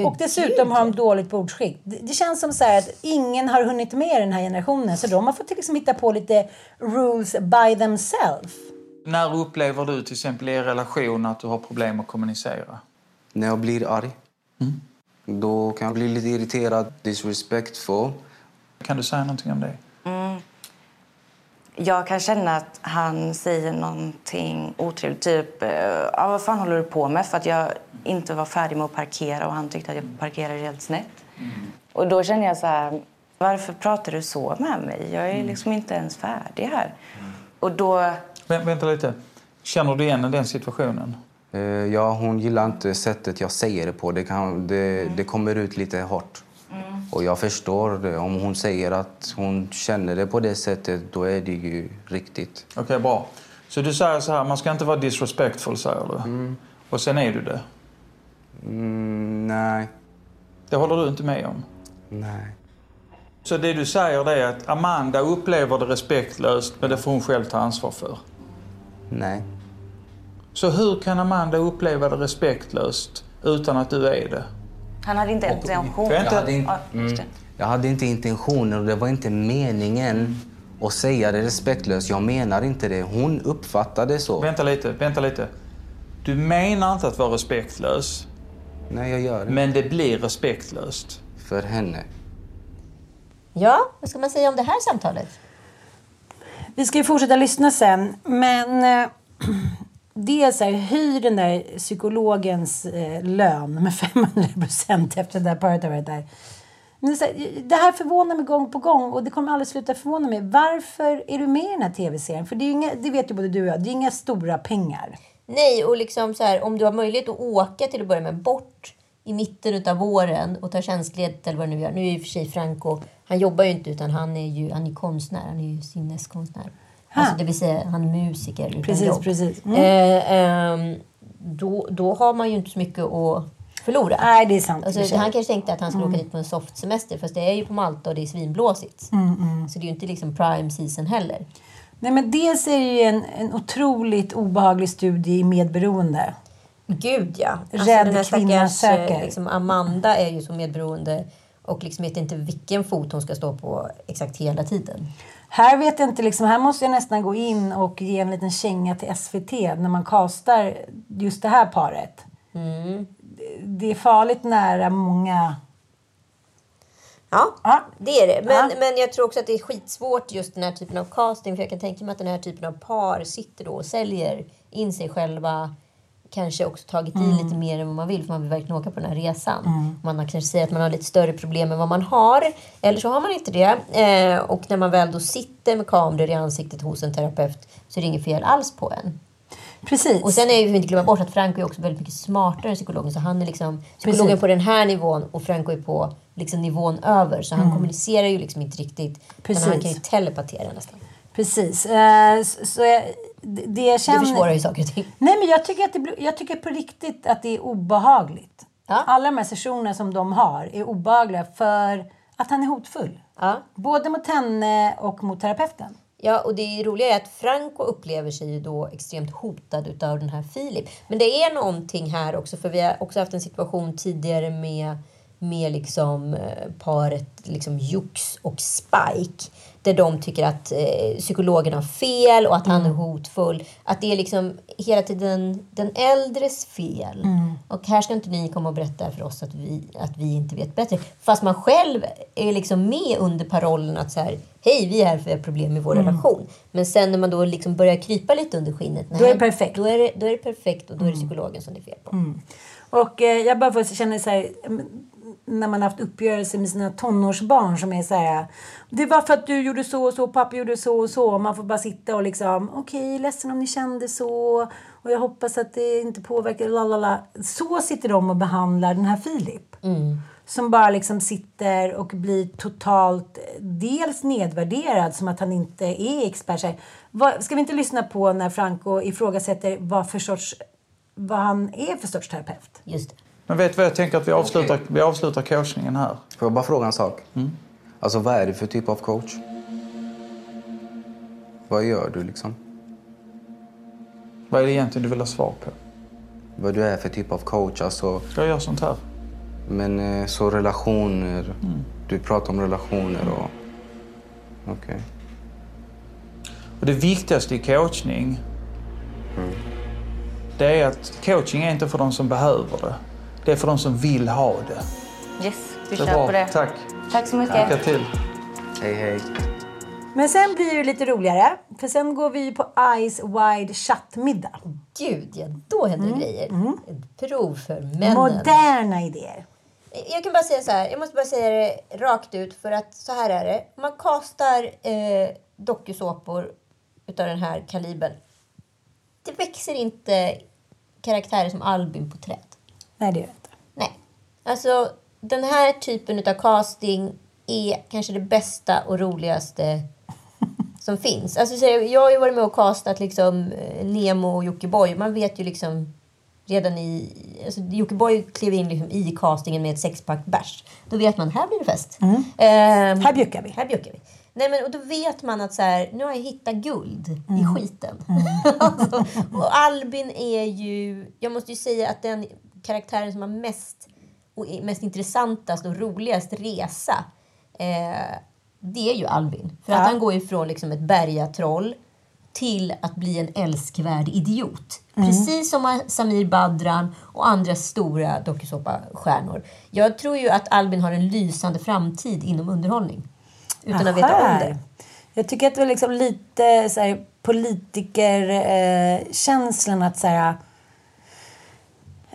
Och dessutom har de dåligt bordsskick. Det, känns som så här att ingen har hunnit med den här generationen så de har fått liksom hitta på lite rules by themselves. När upplever du till exempel i er relation att du har problem att kommunicera? När jag blir arg, då kan jag bli lite irriterad, disrespectful. Kan du säga någonting om det? Mm. Jag kan känna att han säger någonting otrevligt. Typ, eh, ja, vad fan håller du på med? För att jag inte var färdig med att parkera och han tyckte att jag parkerade helt snett. Och då känner jag så här, varför pratar du så med mig? Jag är liksom inte ens färdig här. Och då... Vä- vänta lite. Känner du igen den situationen? Eh, Ja, hon gillar inte sättet jag säger det på. Det, kan, det, det kommer ut lite hårt. Och jag förstår det. Om hon säger att hon känner det på det sättet, då är det ju riktigt. Okej, bra. Så du säger så här, man ska inte vara disrespectful, säger du. Och sen är du det. Mm, nej. Det håller du inte med om? Nej. Så det du säger är att Amanda upplever det respektlöst, men det får hon själv ta ansvar för? Nej. Så hur kan Amanda uppleva det respektlöst utan att du är det? Han hade inte intention. Jag hade, just mm, jag hade inte intentionen och det var inte meningen att säga det respektlöst. Jag menar inte det. Hon uppfattade det så. Vänta lite, vänta lite. Du menar inte att vara respektlös. Nej, jag gör det. Men det blir respektlöst. För henne. Ja, vad ska man säga om det här samtalet? Vi ska ju fortsätta lyssna sen, men dels här, hyr den där psykologens eh, lön med 500 procent efter det där paret har varit där. Men det, så här, det här förvånar mig gång på gång och det kommer aldrig sluta förvåna mig. Varför är du med i den här tv-serien? För det, är ju inga, det vet ju både du och jag, det är inga stora pengar. Nej, och liksom så här, om du har möjlighet att åka till att börja med bort i mitten av våren och ta tjänstledigt eller vad du nu gör. Nu är ju för sig Franco, han jobbar ju inte utan han är ju han är konstnär, han är ju sinneskonstnär. Alltså, det vill säga han är musiker utan Precis, jobb. precis. Mm. Eh, ehm, då, då har man ju inte så mycket att förlora. Nej, det är sant. Alltså, han kanske tänkte att han skulle Mm. åka dit på en softsemester fast det är ju på Malta och det är svinblåsigt. Mm, mm. Så det är ju inte liksom prime season heller. Nej, men dels är det ju en, en otroligt obehaglig studie i medberoende. Gud ja. Alltså, Rädd den här kvinna eh, söker. Liksom, Amanda är ju så medberoende och liksom vet inte vilken fot hon ska stå på exakt hela tiden. Här vet jag inte, liksom, här måste jag nästan gå in och ge en liten känga till SVT när man kastar just det här paret. Mm. Det är farligt nära många... Ja, det är det. Men, Ja. men jag tror också att det är skitsvårt just den här typen av casting. För jag kan tänka mig att den här typen av par sitter då och säljer in sig själva. Kanske också tagit i Mm. lite mer än vad man vill för man vill verkligen åka på den här resan. Mm. Man har kanske säger att man har lite större problem än vad man har. Eller så har man inte det. Eh, och när man väl då sitter med kameror i ansiktet hos en terapeut så är det inget fel alls på en. Precis. Och sen är vi inte glömma bort att Franco är också väldigt mycket smartare än psykologen. Så han är liksom psykologen Precis. på den här nivån och Franco är på liksom nivån över. Så han Mm. kommunicerar ju liksom inte riktigt. Precis. Men han kan ju telepatera nästan. Precis. Eh, så, det jag känner... Det försvårar ju saker och ting. Nej, men jag tycker, att det, jag tycker på riktigt att det är obehagligt. Alla de här sessionerna som de har är obehagliga för att han är hotfull. Både mot henne och mot terapeuten. Ja, och det roliga är att Franco upplever sig ju då extremt hotad utav den här Filip. Men det är någonting här också, för vi har också haft en situation tidigare med, med liksom, eh, paret liksom Jux och Spike. Där de tycker att eh, psykologen har fel och att han är hotfull. Att det är liksom hela tiden den äldres fel. Mm. Och här ska inte ni komma och berätta för oss att vi, att vi inte vet bättre. Fast man själv är liksom med under parollen att så här, hej vi är här för vi har problem med vår Mm. relation. Men sen när man då liksom börjar krypa lite under skinnet. Då är det perfekt. Då är det, då är det perfekt och då är det psykologen som det är fel på. Mm. Och eh, jag bara får känna så här, mm, när man haft uppgörelser med sina tonårsbarn som är så här. Det var för att du gjorde så och så, pappa gjorde så och så. Man får bara sitta och liksom, okej, ledsen om ni kände så. Och jag hoppas att det inte påverkar, lalala. Så sitter de och behandlar den här Filip. Mm. Som bara liksom sitter och blir totalt, dels nedvärderad som att han inte är expert. Vad, ska vi inte lyssna på när Franco ifrågasätter vad för sorts, vad han är för sorts terapeut? Just det. Men vet du vad jag tänker att vi avslutar, vi avslutar coachningen här. Får jag bara fråga en sak? Alltså vad är det för typ av coach? Vad gör du liksom? Vad är det egentligen du vill ha svar på? Vad du är för typ av coach, alltså... Jag gör sånt här. Men eh, så relationer, Mm. du pratar om relationer och... Okej. Och det viktigaste i coachning, det är att coaching är inte för de som behöver det. Det är för de som vill ha det. Yes, vi Det kör bra. på det. Tack. Tack så mycket. Lycka till. Hej, hej. Men sen blir det lite roligare. För sen går vi på Eyes Wide Shut-middag. Gud, ja, då händer det grejer. Ett prov för männen. Moderna idéer. Jag kan bara säga så här, jag måste bara säga det rakt ut för att så här är det. Man kastar eh, dokusåpor utav den här kalibern. Det växer inte karaktärer som Albin på träd. Nej, det gör det inte. Nej. Alltså, den här typen utav casting är kanske det bästa och roligaste som finns. Alltså, så jag jag har ju varit med och castat liksom, eh, Nemo och Jockiboi. Man vet ju liksom redan i... Alltså, Jockiboi klev in liksom i castingen med ett sexpack bärs. Då vet man, här blir det fest. Mm. Ehm, Här bjuckar vi. Här bjuckar vi. Nej, men, och då vet man att så här, nu har jag hittat guld i Mm. skiten. alltså, och Albin är ju... Jag måste ju säga att den karaktären som har mest, och är mest intressantast och roligast resa eh, det är ju Albin. För Ja. att han går ifrån liksom ett bergatroll till att bli en älskvärd idiot. Mm. Precis som Samir Badran och andra stora dokusåpastjärnor. Jag tror ju att Albin har en lysande framtid inom underhållning. Utan att veta om Aha. det. Jag tycker att det var liksom lite så här, politikerkänslan eh, att så här,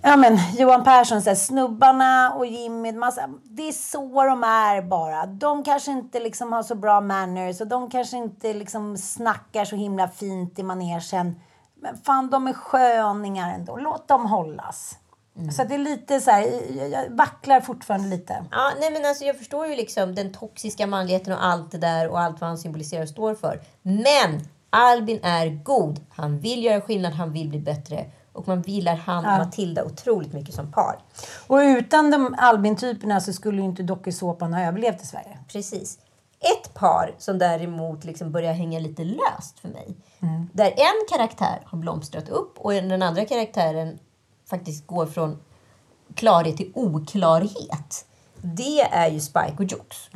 Ja men Johan Persson säger snubbarna och Jimmy, massa, det är så de är bara. De kanske inte liksom har så bra manners och de kanske inte liksom snackar så himla fint i manegen. Men fan, de är sköningar ändå. Låt dem hållas. Så att det är lite så här, jag vacklar fortfarande lite. Ja, nej men alltså jag förstår ju liksom den toxiska manligheten och allt det där och allt vad han symboliserar och står för. Men Albin är god. Han vill göra skillnad, han vill bli bättre. Och man gillar han och Ja. Matilda otroligt mycket som par. Och utan de Albin-typerna så skulle ju inte dokusåpan ha överlevt i Sverige. Precis. Ett par som däremot liksom börjar hänga lite löst för mig. Där en karaktär har blomstrat upp och den andra karaktären faktiskt går från klarhet till oklarhet. Det är ju Spike och Jux.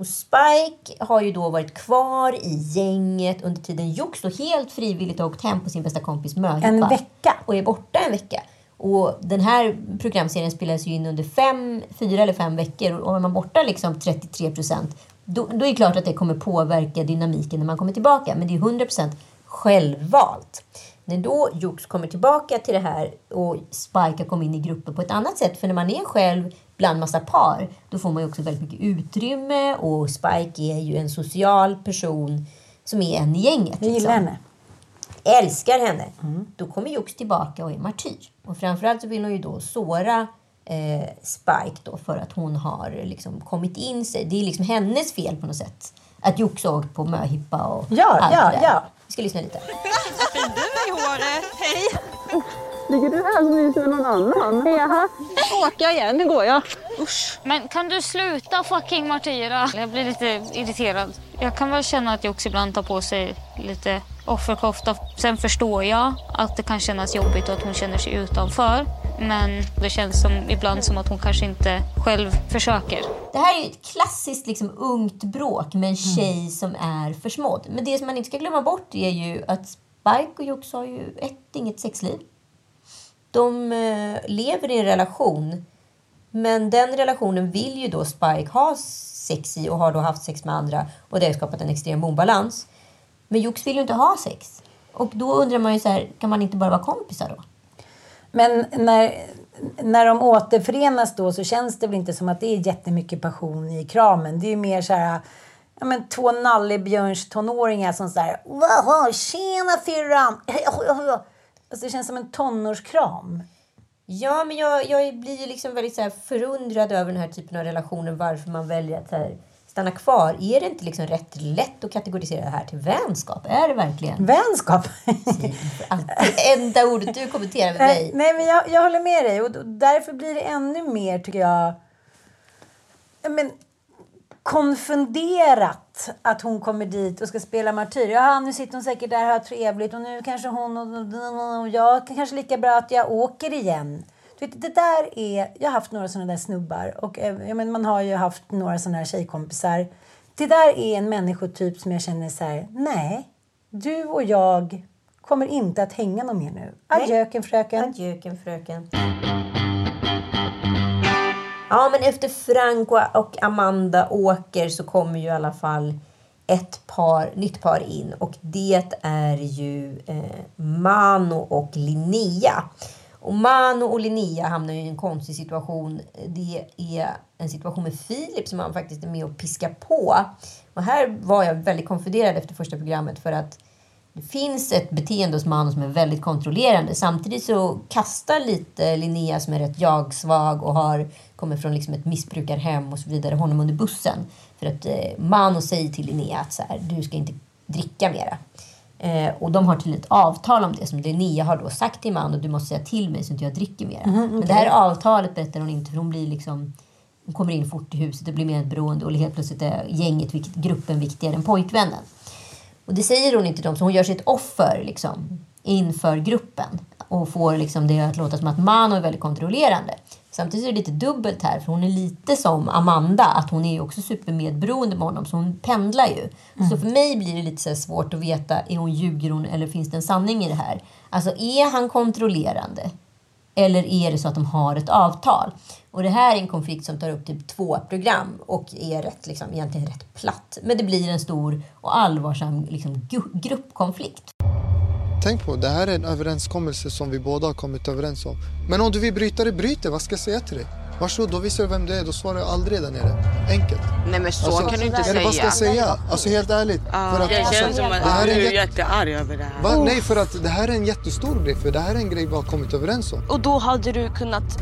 Och Spike har ju då varit kvar i gänget under tiden Jux då helt frivilligt har åkt hem på sin bästa kompis möhippa. En vecka. Och är borta en vecka. Och den här programserien spelas ju in under fem, fyra eller fem veckor. Och är man borta liksom 33 procent, då, då är det klart att det kommer påverka dynamiken när man kommer tillbaka. Men det är 100 procent självvalt. När då Jux kommer tillbaka till det här och Spike har kommit in i gruppen på ett annat sätt. För när man är själv bland massa par, då får man ju också väldigt mycket utrymme. Och Spike är ju en social person som är en i gänget. Jag gillar henne. Älskar henne. Då kommer Jux tillbaka och är martyr. Och framförallt så vill hon ju då såra eh, Spike då för att hon har liksom kommit in sig. Det är liksom hennes fel på något sätt. Att Jux har åkt på möhippa och Ja, allt ja, det där. ja. Vi ska lyssna lite. Vad fin du är i håret! Hej! Ligger du här och myser med någon annan? Jaha. Åka igen, nu går jag. Men kan du sluta fucking martyra? Jag blir lite irriterad. Jag kan väl känna att jag också ibland tar på sig lite offerkofta. Sen förstår jag att det kan kännas jobbigt och att hon känner sig utanför. Men det känns som, ibland som att hon kanske inte själv försöker. Det här är ett klassiskt liksom, ungt bråk med en tjej som är försmådd. Men det som man inte ska glömma bort är ju att Spike och Jux har ju ett, inget sexliv. De eh, lever i en relation. Men den relationen vill ju då Spike ha sex i och har då haft sex med andra. Och det har skapat en extrem obalans. Men Jux vill ju inte ha sex. Och då undrar man ju så här, kan man inte bara vara kompisar då? Men när, när de återförenas då så känns det väl inte som att det är jättemycket passion i kramen. Det är ju mer så här, ja men två nallebjörns tonåringar som så här... tjena firran! Alltså det känns som en tonårskram. Ja, men jag, jag blir ju liksom väldigt så här förundrad över den här typen av relationer. Varför man väljer att här, stanna kvar. Är det inte liksom rätt lätt att kategorisera det här till vänskap? Är det verkligen? Vänskap? Enda ordet du kommenterar med mig. Nej, men jag, jag håller med dig och därför blir det ännu mer tycker jag ja, men, konfunderat att hon kommer dit och ska spela martyr. Ja, nu sitter hon säkert där och har trevligt och nu kanske hon och, och jag kanske lika bra att jag åker igen. Du vet, det där är, jag har haft några sådana där snubbar och eh, ja, men man har ju haft några sådana här tjejkompisar. Det där är en människotyp som jag känner så här, nej, du och jag kommer inte att hänga någon mer nu. Adjöken fröken. Adjöken fröken. Ja, men efter Frank och- Amanda åker så kommer ju i alla fall ett par, nytt par in och det är ju eh, Mano och Linnea. Och Mano och Linnea hamnar ju i en konstig situation. Det är en situation med Filip som han faktiskt är med och piskar på. Och här var jag väldigt konfunderad efter första programmet för att finns ett beteende hos Mano som är väldigt kontrollerande. Samtidigt så kastar lite Linnea som är rätt jag-svag och har, kommer från liksom ett missbrukarhem och så vidare honom under bussen. För att eh, Mano säger till Linnea att så här, du ska inte dricka mera. Eh, och de har till ett avtal om det som Linnea har då sagt till Mano, du måste säga till mig så inte jag dricker mera. Mhm, Men okej. det här avtalet berättar hon inte för hon blir liksom hon kommer in fort i huset och blir mer beroende och helt plötsligt är gänget, gruppen viktigare än pojkvännen. Och det säger hon inte till dem, så hon gör sig ett offer liksom, inför gruppen. Och får liksom det att låta som att Mano är väldigt kontrollerande. Samtidigt är det lite dubbelt här, för hon är lite som Amanda, att hon är också supermedberoende med honom, så hon pendlar ju. Så för mig blir det lite svårt att veta, är hon ljuger hon eller finns det en sanning i det här? Alltså är han kontrollerande? Eller är det så att de har ett avtal? Och det här är en konflikt som tar upp typ två program och är rätt, liksom, egentligen rätt platt. Men det blir en stor och allvarsam liksom, gruppkonflikt. Tänk på, det här är en överenskommelse som vi båda har kommit överens om. Men om du vill bryta det, bryt det. Vad ska jag säga till dig? Varsågod, då visar du vem det är. Då svarar jag aldrig där nere. Enkelt. Nej men så kan du inte eller vad ska jag säga. säga? Alltså helt ärligt. Ja, för att, det alltså, känns som att det här du är är jätte- jättearg över det här. Va? Nej, för att det här är en jättestor grej. För det här är en grej vi har kommit överens om. Och då hade du kunnat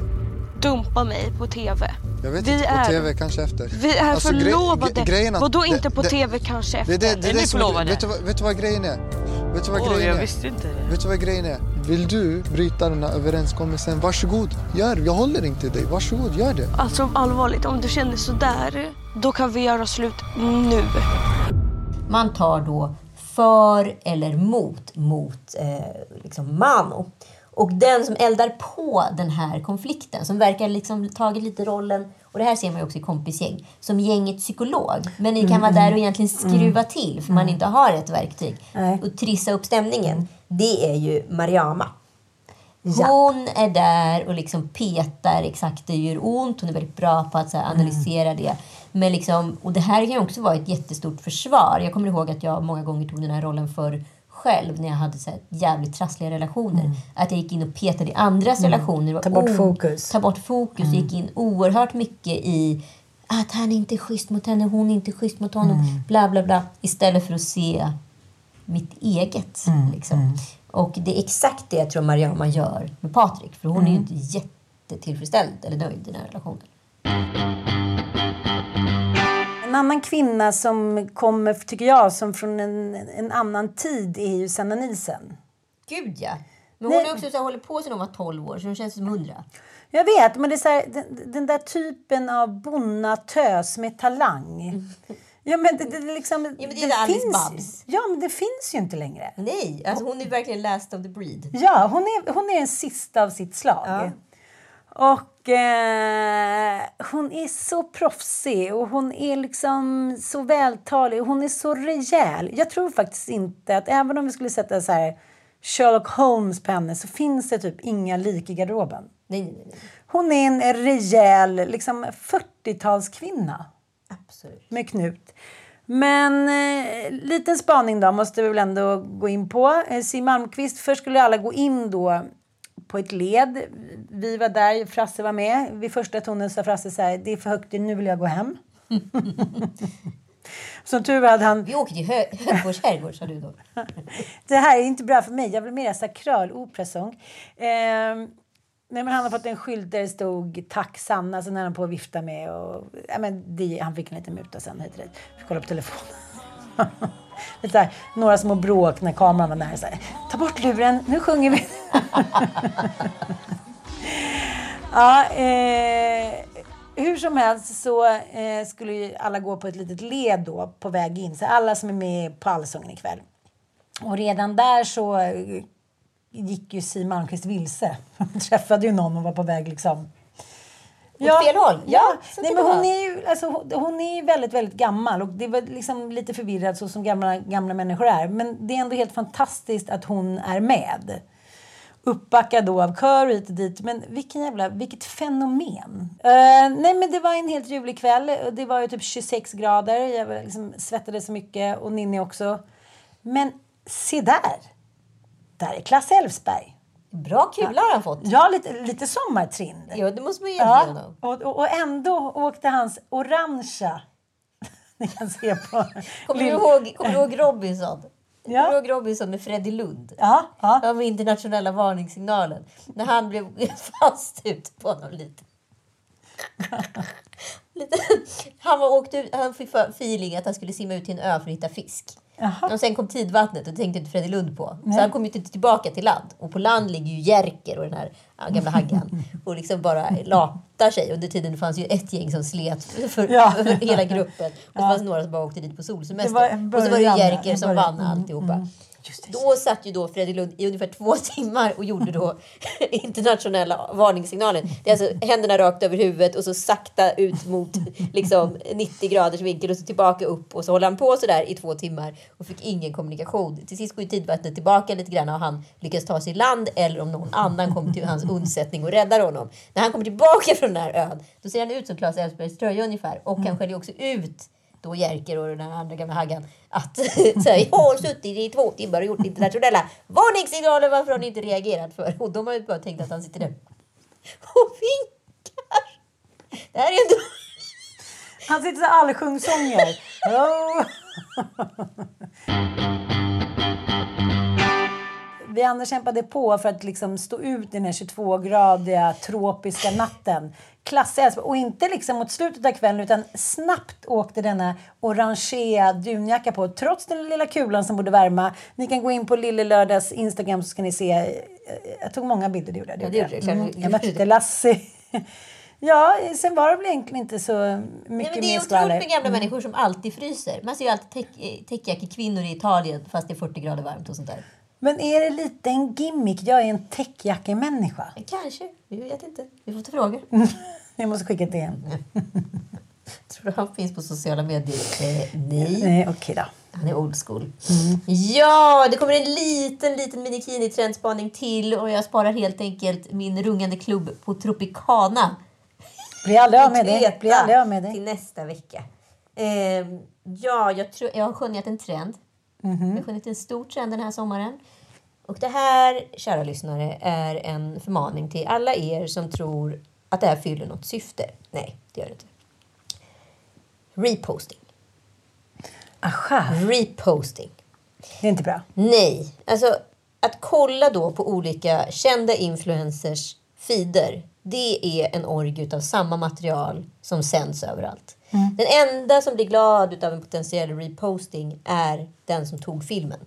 dumpa mig på TV. Jag vet Vi inte, på är- TV kanske efter. Vi är Alltså, gre- förlovade. gre- grejen att- Vadå det- inte på det- TV kanske Det, efter? det, det, är det som är, vet, du, vad- vet du vad grejen är? Vet du vad Åh, grejen jag är? visste inte det. Vet du vad grejen är? Vill du bryta den här överenskommelsen, varsågod, gör det. Jag håller inte dig, varsågod, gör det. Alltså allvarligt, om du känner sådär, då kan vi göra slut nu. Man tar då för eller mot mot eh, liksom Mano. Och den som eldar på den här konflikten, som verkar liksom tagit lite rollen, och det här ser man ju också i kompisgäng, som gängets psykolog. Men ni kan Mm, vara mm. där och egentligen skruva Mm. till för man Mm. inte har ett verktyg. Nej. Och trissa upp stämningen. Det är ju Mariama. Ja. Hon är där och liksom petar exakt det gör ont. Hon är väldigt bra på att Mm. analysera det. Men liksom, och det här kan också vara ett jättestort försvar. Jag kommer ihåg att jag många gånger tog den här rollen för själv när jag hade så jävligt trassliga relationer. Att jag gick in och petade i andras Mm. relationer. Ta bort fokus. Ta bort fokus. Mm. Gick in oerhört mycket i att han inte är schysst mot henne, hon är inte schysst mot honom. Mm. Bla, bla, bla. Istället för att se mitt eget. Mm. Liksom. Och det är exakt det jag tror Mariama gör med Patrik. För hon är ju Mm. inte jättetillfredsställd eller nöjd i den här relationen. En annan kvinna som kommer, tycker jag, som från en, en annan tid är ju Sanna Nielsen. Gud ja! Men hon Nej. också så här, hållit på sedan hon var 12 år, så hon känns som 100. Jag vet, men det är här, den, den där typen av bonnatös med talang. Ja, men det, det, det liksom, Ja, men det är Alice Babs. Ja, men det finns ju inte längre. Nej, alltså hon är verkligen last of the breed. Ja, hon är, hon är den sista av sitt slag. Och eh, hon är så proffsig och hon är liksom så vältalig och hon är så rejäl. Jag tror faktiskt inte att även om vi skulle sätta så här Sherlock Holmes på henne så finns det typ inga lik i garderoben. Nej, nej, nej. Hon är en rejäl liksom 40-talskvinna. Absolut. Med knut. Men eh, liten spaning då måste vi väl ändå gå in på. Eh, Siw Malmkvist, först skulle alla gå in då på ett led. Vi var där, Frasse var med. Vid första tonen sa Frasse så här, det är för högt, nu vill jag gå hem. Som tur var hade han... Vi åker till Hö- Högfors herrgård, sa du då. Det här är inte bra för mig. Jag vill mer sakraloperasång. Eh, nej, men han har fått en skylt där det stod Tack Sanna, så när han på att vifta med. Och, ja, men det, han fick en liten muta sen hit. Fick kolla på telefonen. Lite så här, några små bråk när kameran var nära. Så här, Ta bort luren, nu sjunger vi. ja, eh, hur som helst så eh, skulle ju alla gå på ett litet led då på väg in. Så alla som är med på Allsången ikväll. Och redan där så eh, gick ju Siw Malmkvist vilse. Hon träffade ju någon och var på väg liksom... Åt fel håll? Ja, Ja, Nej, men hon är ju alltså, hon- är väldigt, väldigt gammal och det var liksom lite förvirrad så som gamla, gamla människor är. Men det är ändå helt fantastiskt att hon är med. Uppbackad då av kör hit och dit. Men vilken jävla, vilket fenomen. Eh, nej men det var en helt ljuvlig kväll. Det var ju typ 26 grader. Jag liksom svettades så mycket och Ninni också. Men se där! Där är Klasse Elfsberg. Bra kula har han fått. Ja, lite, lite sommartrind. Ja, det måste man ge Ja, honom. och, och, och ändå åkte hans orangea... Ni kan se på... Kommer du ihåg, kommer du ihåg Robinson? Ja. Kommer du ihåg Robinson med Freddie Lund? Ja, ja. Med internationella varningssignalen. När han blev fast ut på honom lite. lite. Han, var åkt ut, han fick feeling att han skulle simma ut till en ö för att hitta fisk. Och sen kom tidvattnet och det tänkte inte Freddie Lund på. Nej. Så han kom ju inte tillbaka till land. Och på land ligger ju Jerker och den här gamla haggan. och liksom bara latar sig. Under tiden fanns ju ett gäng som slet för, Ja. för hela gruppen. Och så Ja. fanns det några som bara åkte dit på solsemester. Det och så var det Jerker som vann Mm, alltihopa. Då satt ju då Fredrik Lund i ungefär två timmar och gjorde då internationella varningssignalen. Det är alltså händerna rakt över huvudet och så sakta ut mot liksom 90 graders vinkel och så tillbaka upp och så håller han på så där i två timmar och fick ingen kommunikation. Till sist går ju tidvattnet tillbaka lite grann och han lyckas ta sig i land eller om någon annan kommer till hans undsättning och räddar honom. När han kommer tillbaka från den här ön då ser han ut som Claes Elfsbergs tröja ungefär och han skäller ju också ut då Jerker och den andra gamla haggan att så här, jag har suttit i två timmar och gjort internationella varningssignaler. Varför har ni inte reagerat för? Och de har ju bara tänkt att han sitter där och vinkar. Det här är ändå... Han sitter så här allsjungssånger. Oh. Vi andra kämpade på för att liksom stå ut i den här 22-gradiga tropiska natten. Klassälsk. Och inte liksom mot slutet av kvällen utan snabbt åkte denna orangea dunjacka på. Trots den lilla kulan som borde värma. Ni kan gå in på Lille Lördags Instagram så ska ni se. eh, Jag tog många bilder, det gjorde jag. Ja, det gjorde klart. Mm, jag mötte Lassie. Ja, sen var det väl egentligen inte så mycket Nej, men det är mer otroligt med gamla Mm. människor som alltid fryser. Man ser ju alltid täck- täckjackekvinnor i Italien fast det är 40 grader varmt och sånt där. Men är det lite en gimmick? Jag är en täckjackemänniska. Kanske. Vi vet inte. Vi får ta frågor. Jag måste skicka ett DM. Tror du han finns på sociala medier? Eh, nej. Nej, okej då. Han är old school. Ja, det kommer en liten, liten minikini-trendspaning till och jag sparar helt enkelt min rungande klubb på Tropicana. Bli aldrig av med det. Bli aldrig av med det. Till nästa vecka. Ehm, ja, jag, tror, jag har skönjat en trend. Mhm. Jag har skönjat en stor trend den här sommaren. Och det här, kära lyssnare, är en förmaning till alla er som tror att det här fyller något syfte. Nej, det gör det inte. Reposting. Aha. Reposting. Det är inte bra. Nej, alltså att kolla då på olika kända influencers feeder. Det är en orgie av samma material som sänds överallt. Mm. Den enda som blir glad av en potentiell reposting är den som tog filmen.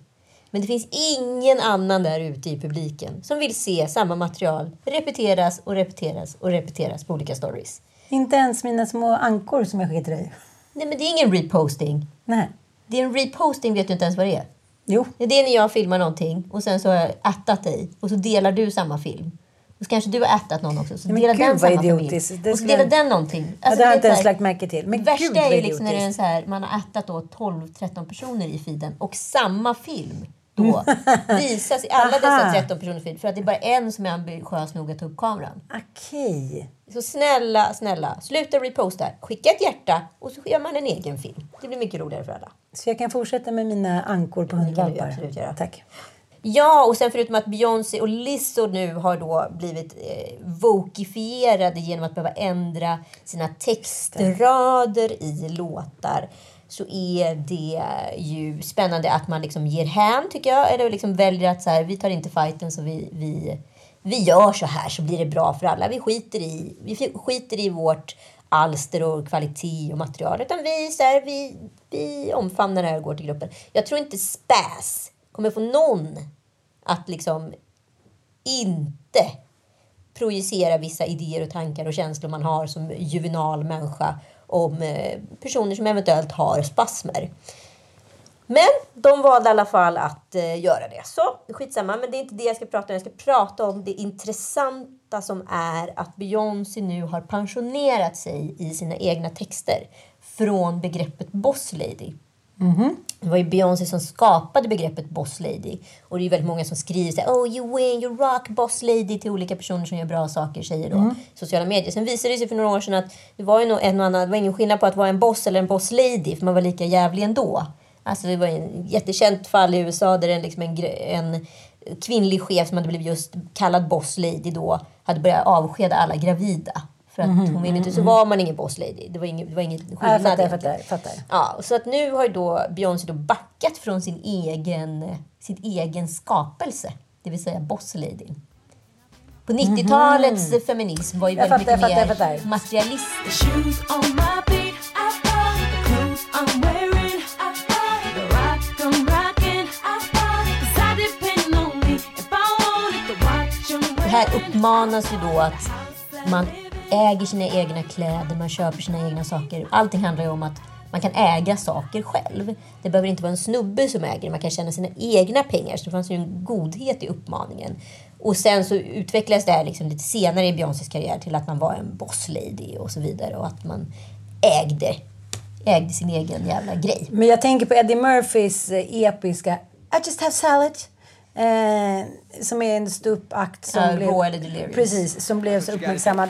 Men det finns ingen annan där ute i publiken som vill se samma material repeteras och repeteras och repeteras på olika stories. Inte ens mina små ankor som jag skickade till dig. Nej, men det är ingen reposting. Nej. Det är en reposting vet du inte ens vad det är. Jo. Det är när jag filmar någonting och sen så har jag attat dig och så delar du samma film. Och så kanske du har attat någon också. Så Men delar gud, den samma idiotiskt. familj. Och så delar den någonting. Ja, det har inte ens lagt märke till. Men värsta gud, är ju liksom när det är så här, man har då 12-13 personer i feeden och samma film då visas i alla dessa Aha. 13 personer feed för att det är bara en som är ambitiös nog att ta upp kameran. Okej. Så snälla, snälla, sluta reposta. Skicka ett hjärta och så gör man en egen film. Det blir mycket roligare för alla. Så jag kan fortsätta med mina ankor på hundvalpar? Tack. Ja, och sen förutom att Beyoncé och Lizzo nu har då blivit eh, vokifierade genom att behöva ändra sina textrader i låtar så är det ju spännande att man liksom ger hän, tycker jag. Eller liksom väljer att så här, vi tar inte fighten så vi, vi, vi gör så här så blir det bra för alla. Vi skiter i, vi skiter i vårt alster och kvalitet och material. Utan vi, så här, vi, vi omfamnar det här och går till gruppen. Jag tror inte späs kommer få någon att liksom inte projicera vissa idéer och tankar och känslor man har som juvenal människa om eh, personer som eventuellt har spasmer. Men de valde i alla fall att eh, göra det. Så skitsamma, men det är inte det jag ska prata om. Jag ska prata om det intressanta som är att Beyoncé nu har pensionerat sig i sina egna texter från begreppet boss lady. Det var ju Beyoncé som skapade begreppet boss lady. Och det är väldigt många som skriver så här, Oh you win, you rock boss lady till olika personer som gör bra saker, säger då Mm. sociala medier. Sen visade det sig för några år sedan att det var ju nog en och annan, det var ingen skillnad på att vara en boss eller en boss lady, för man var lika jävlig ändå. Alltså det var en jättekänt fall i USA där en, liksom en, en kvinnlig chef som hade blivit just kallad boss lady då hade börjat avskeda alla gravida. För att Mhm, hon ville inte, så mhm. var man ingen boss lady. Det var ingen, det var ingen skillnad. Ja, jag fattar, jag fattar, fattar. Ja, så att nu har ju då Beyoncé då backat från sin egen, sin egen skapelse, det vill säga boss lady. På 90-talets feminism var ju Mhm. Jag väldigt fattar, jag mycket fattar, mer jag fattar. materialistisk. Det här uppmanas ju då att man äger sina egna kläder, man köper sina egna saker. Allting handlar ju om att Man kan äga saker själv. Det behöver inte vara en snubbe som äger det. Man kan tjäna sina egna pengar. Så det fanns ju en godhet i uppmaningen. Och sen så utvecklades det här liksom lite senare i Beyoncés karriär till att man var en boss lady och så vidare. Och att man ägde, ägde sin egen jävla grej. Men jag tänker på Eddie Murphys eh, episka I just have salad. Eh, som är en ståuppakt som Ja, blev... Precis, som blev så uppmärksammad.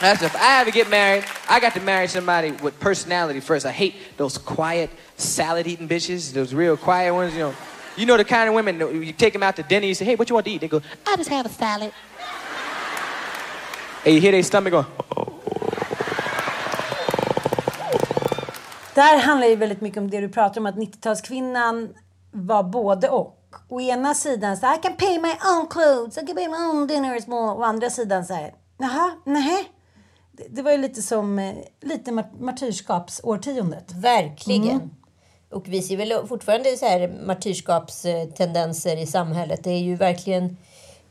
That's if I ever get married, I got to marry somebody with personality first. I hate those quiet, salad eating bitches, those real quiet ones, you know. You know the kind of women, you take them out to dinner, you say, hey, what you want to eat? They go, I just have a salad. And you hear their stomach going, Där handlar ju väldigt mycket om det du pratar om, att 90-talskvinnan var både och. Å ena sidan så här, I can pay my own clothes, I can pay my own dinners. Å andra sidan så här, jaha, nej. Det, var ju lite som eh, lite mar- martyrskapsårtiondet. Verkligen. Mm. Och vi ser väl fortfarande så här martyrskapstendenser i samhället. Det är ju verkligen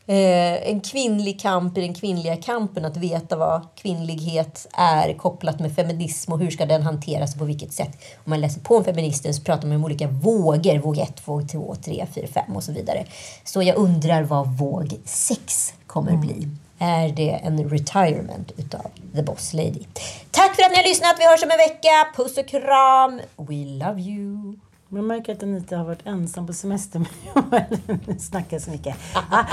eh, en kvinnlig kamp i den kvinnliga kampen. Att veta vad kvinnlighet är kopplat med feminism och hur ska den hanteras och på vilket sätt. Om man läser på om feministen så pratar man om olika vågor. Våg 1, våg 2, 3, 4, 5 och så vidare. Så jag undrar vad våg 6 kommer bli. Är det en retirement utav The Boss Lady? Tack för att ni har lyssnat. Vi hörs om en vecka. Puss och kram. We love you. Man märker att Anita har varit ensam på semester med Joel. snackar så mycket. Ah,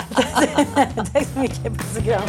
tack så mycket. Puss och kram.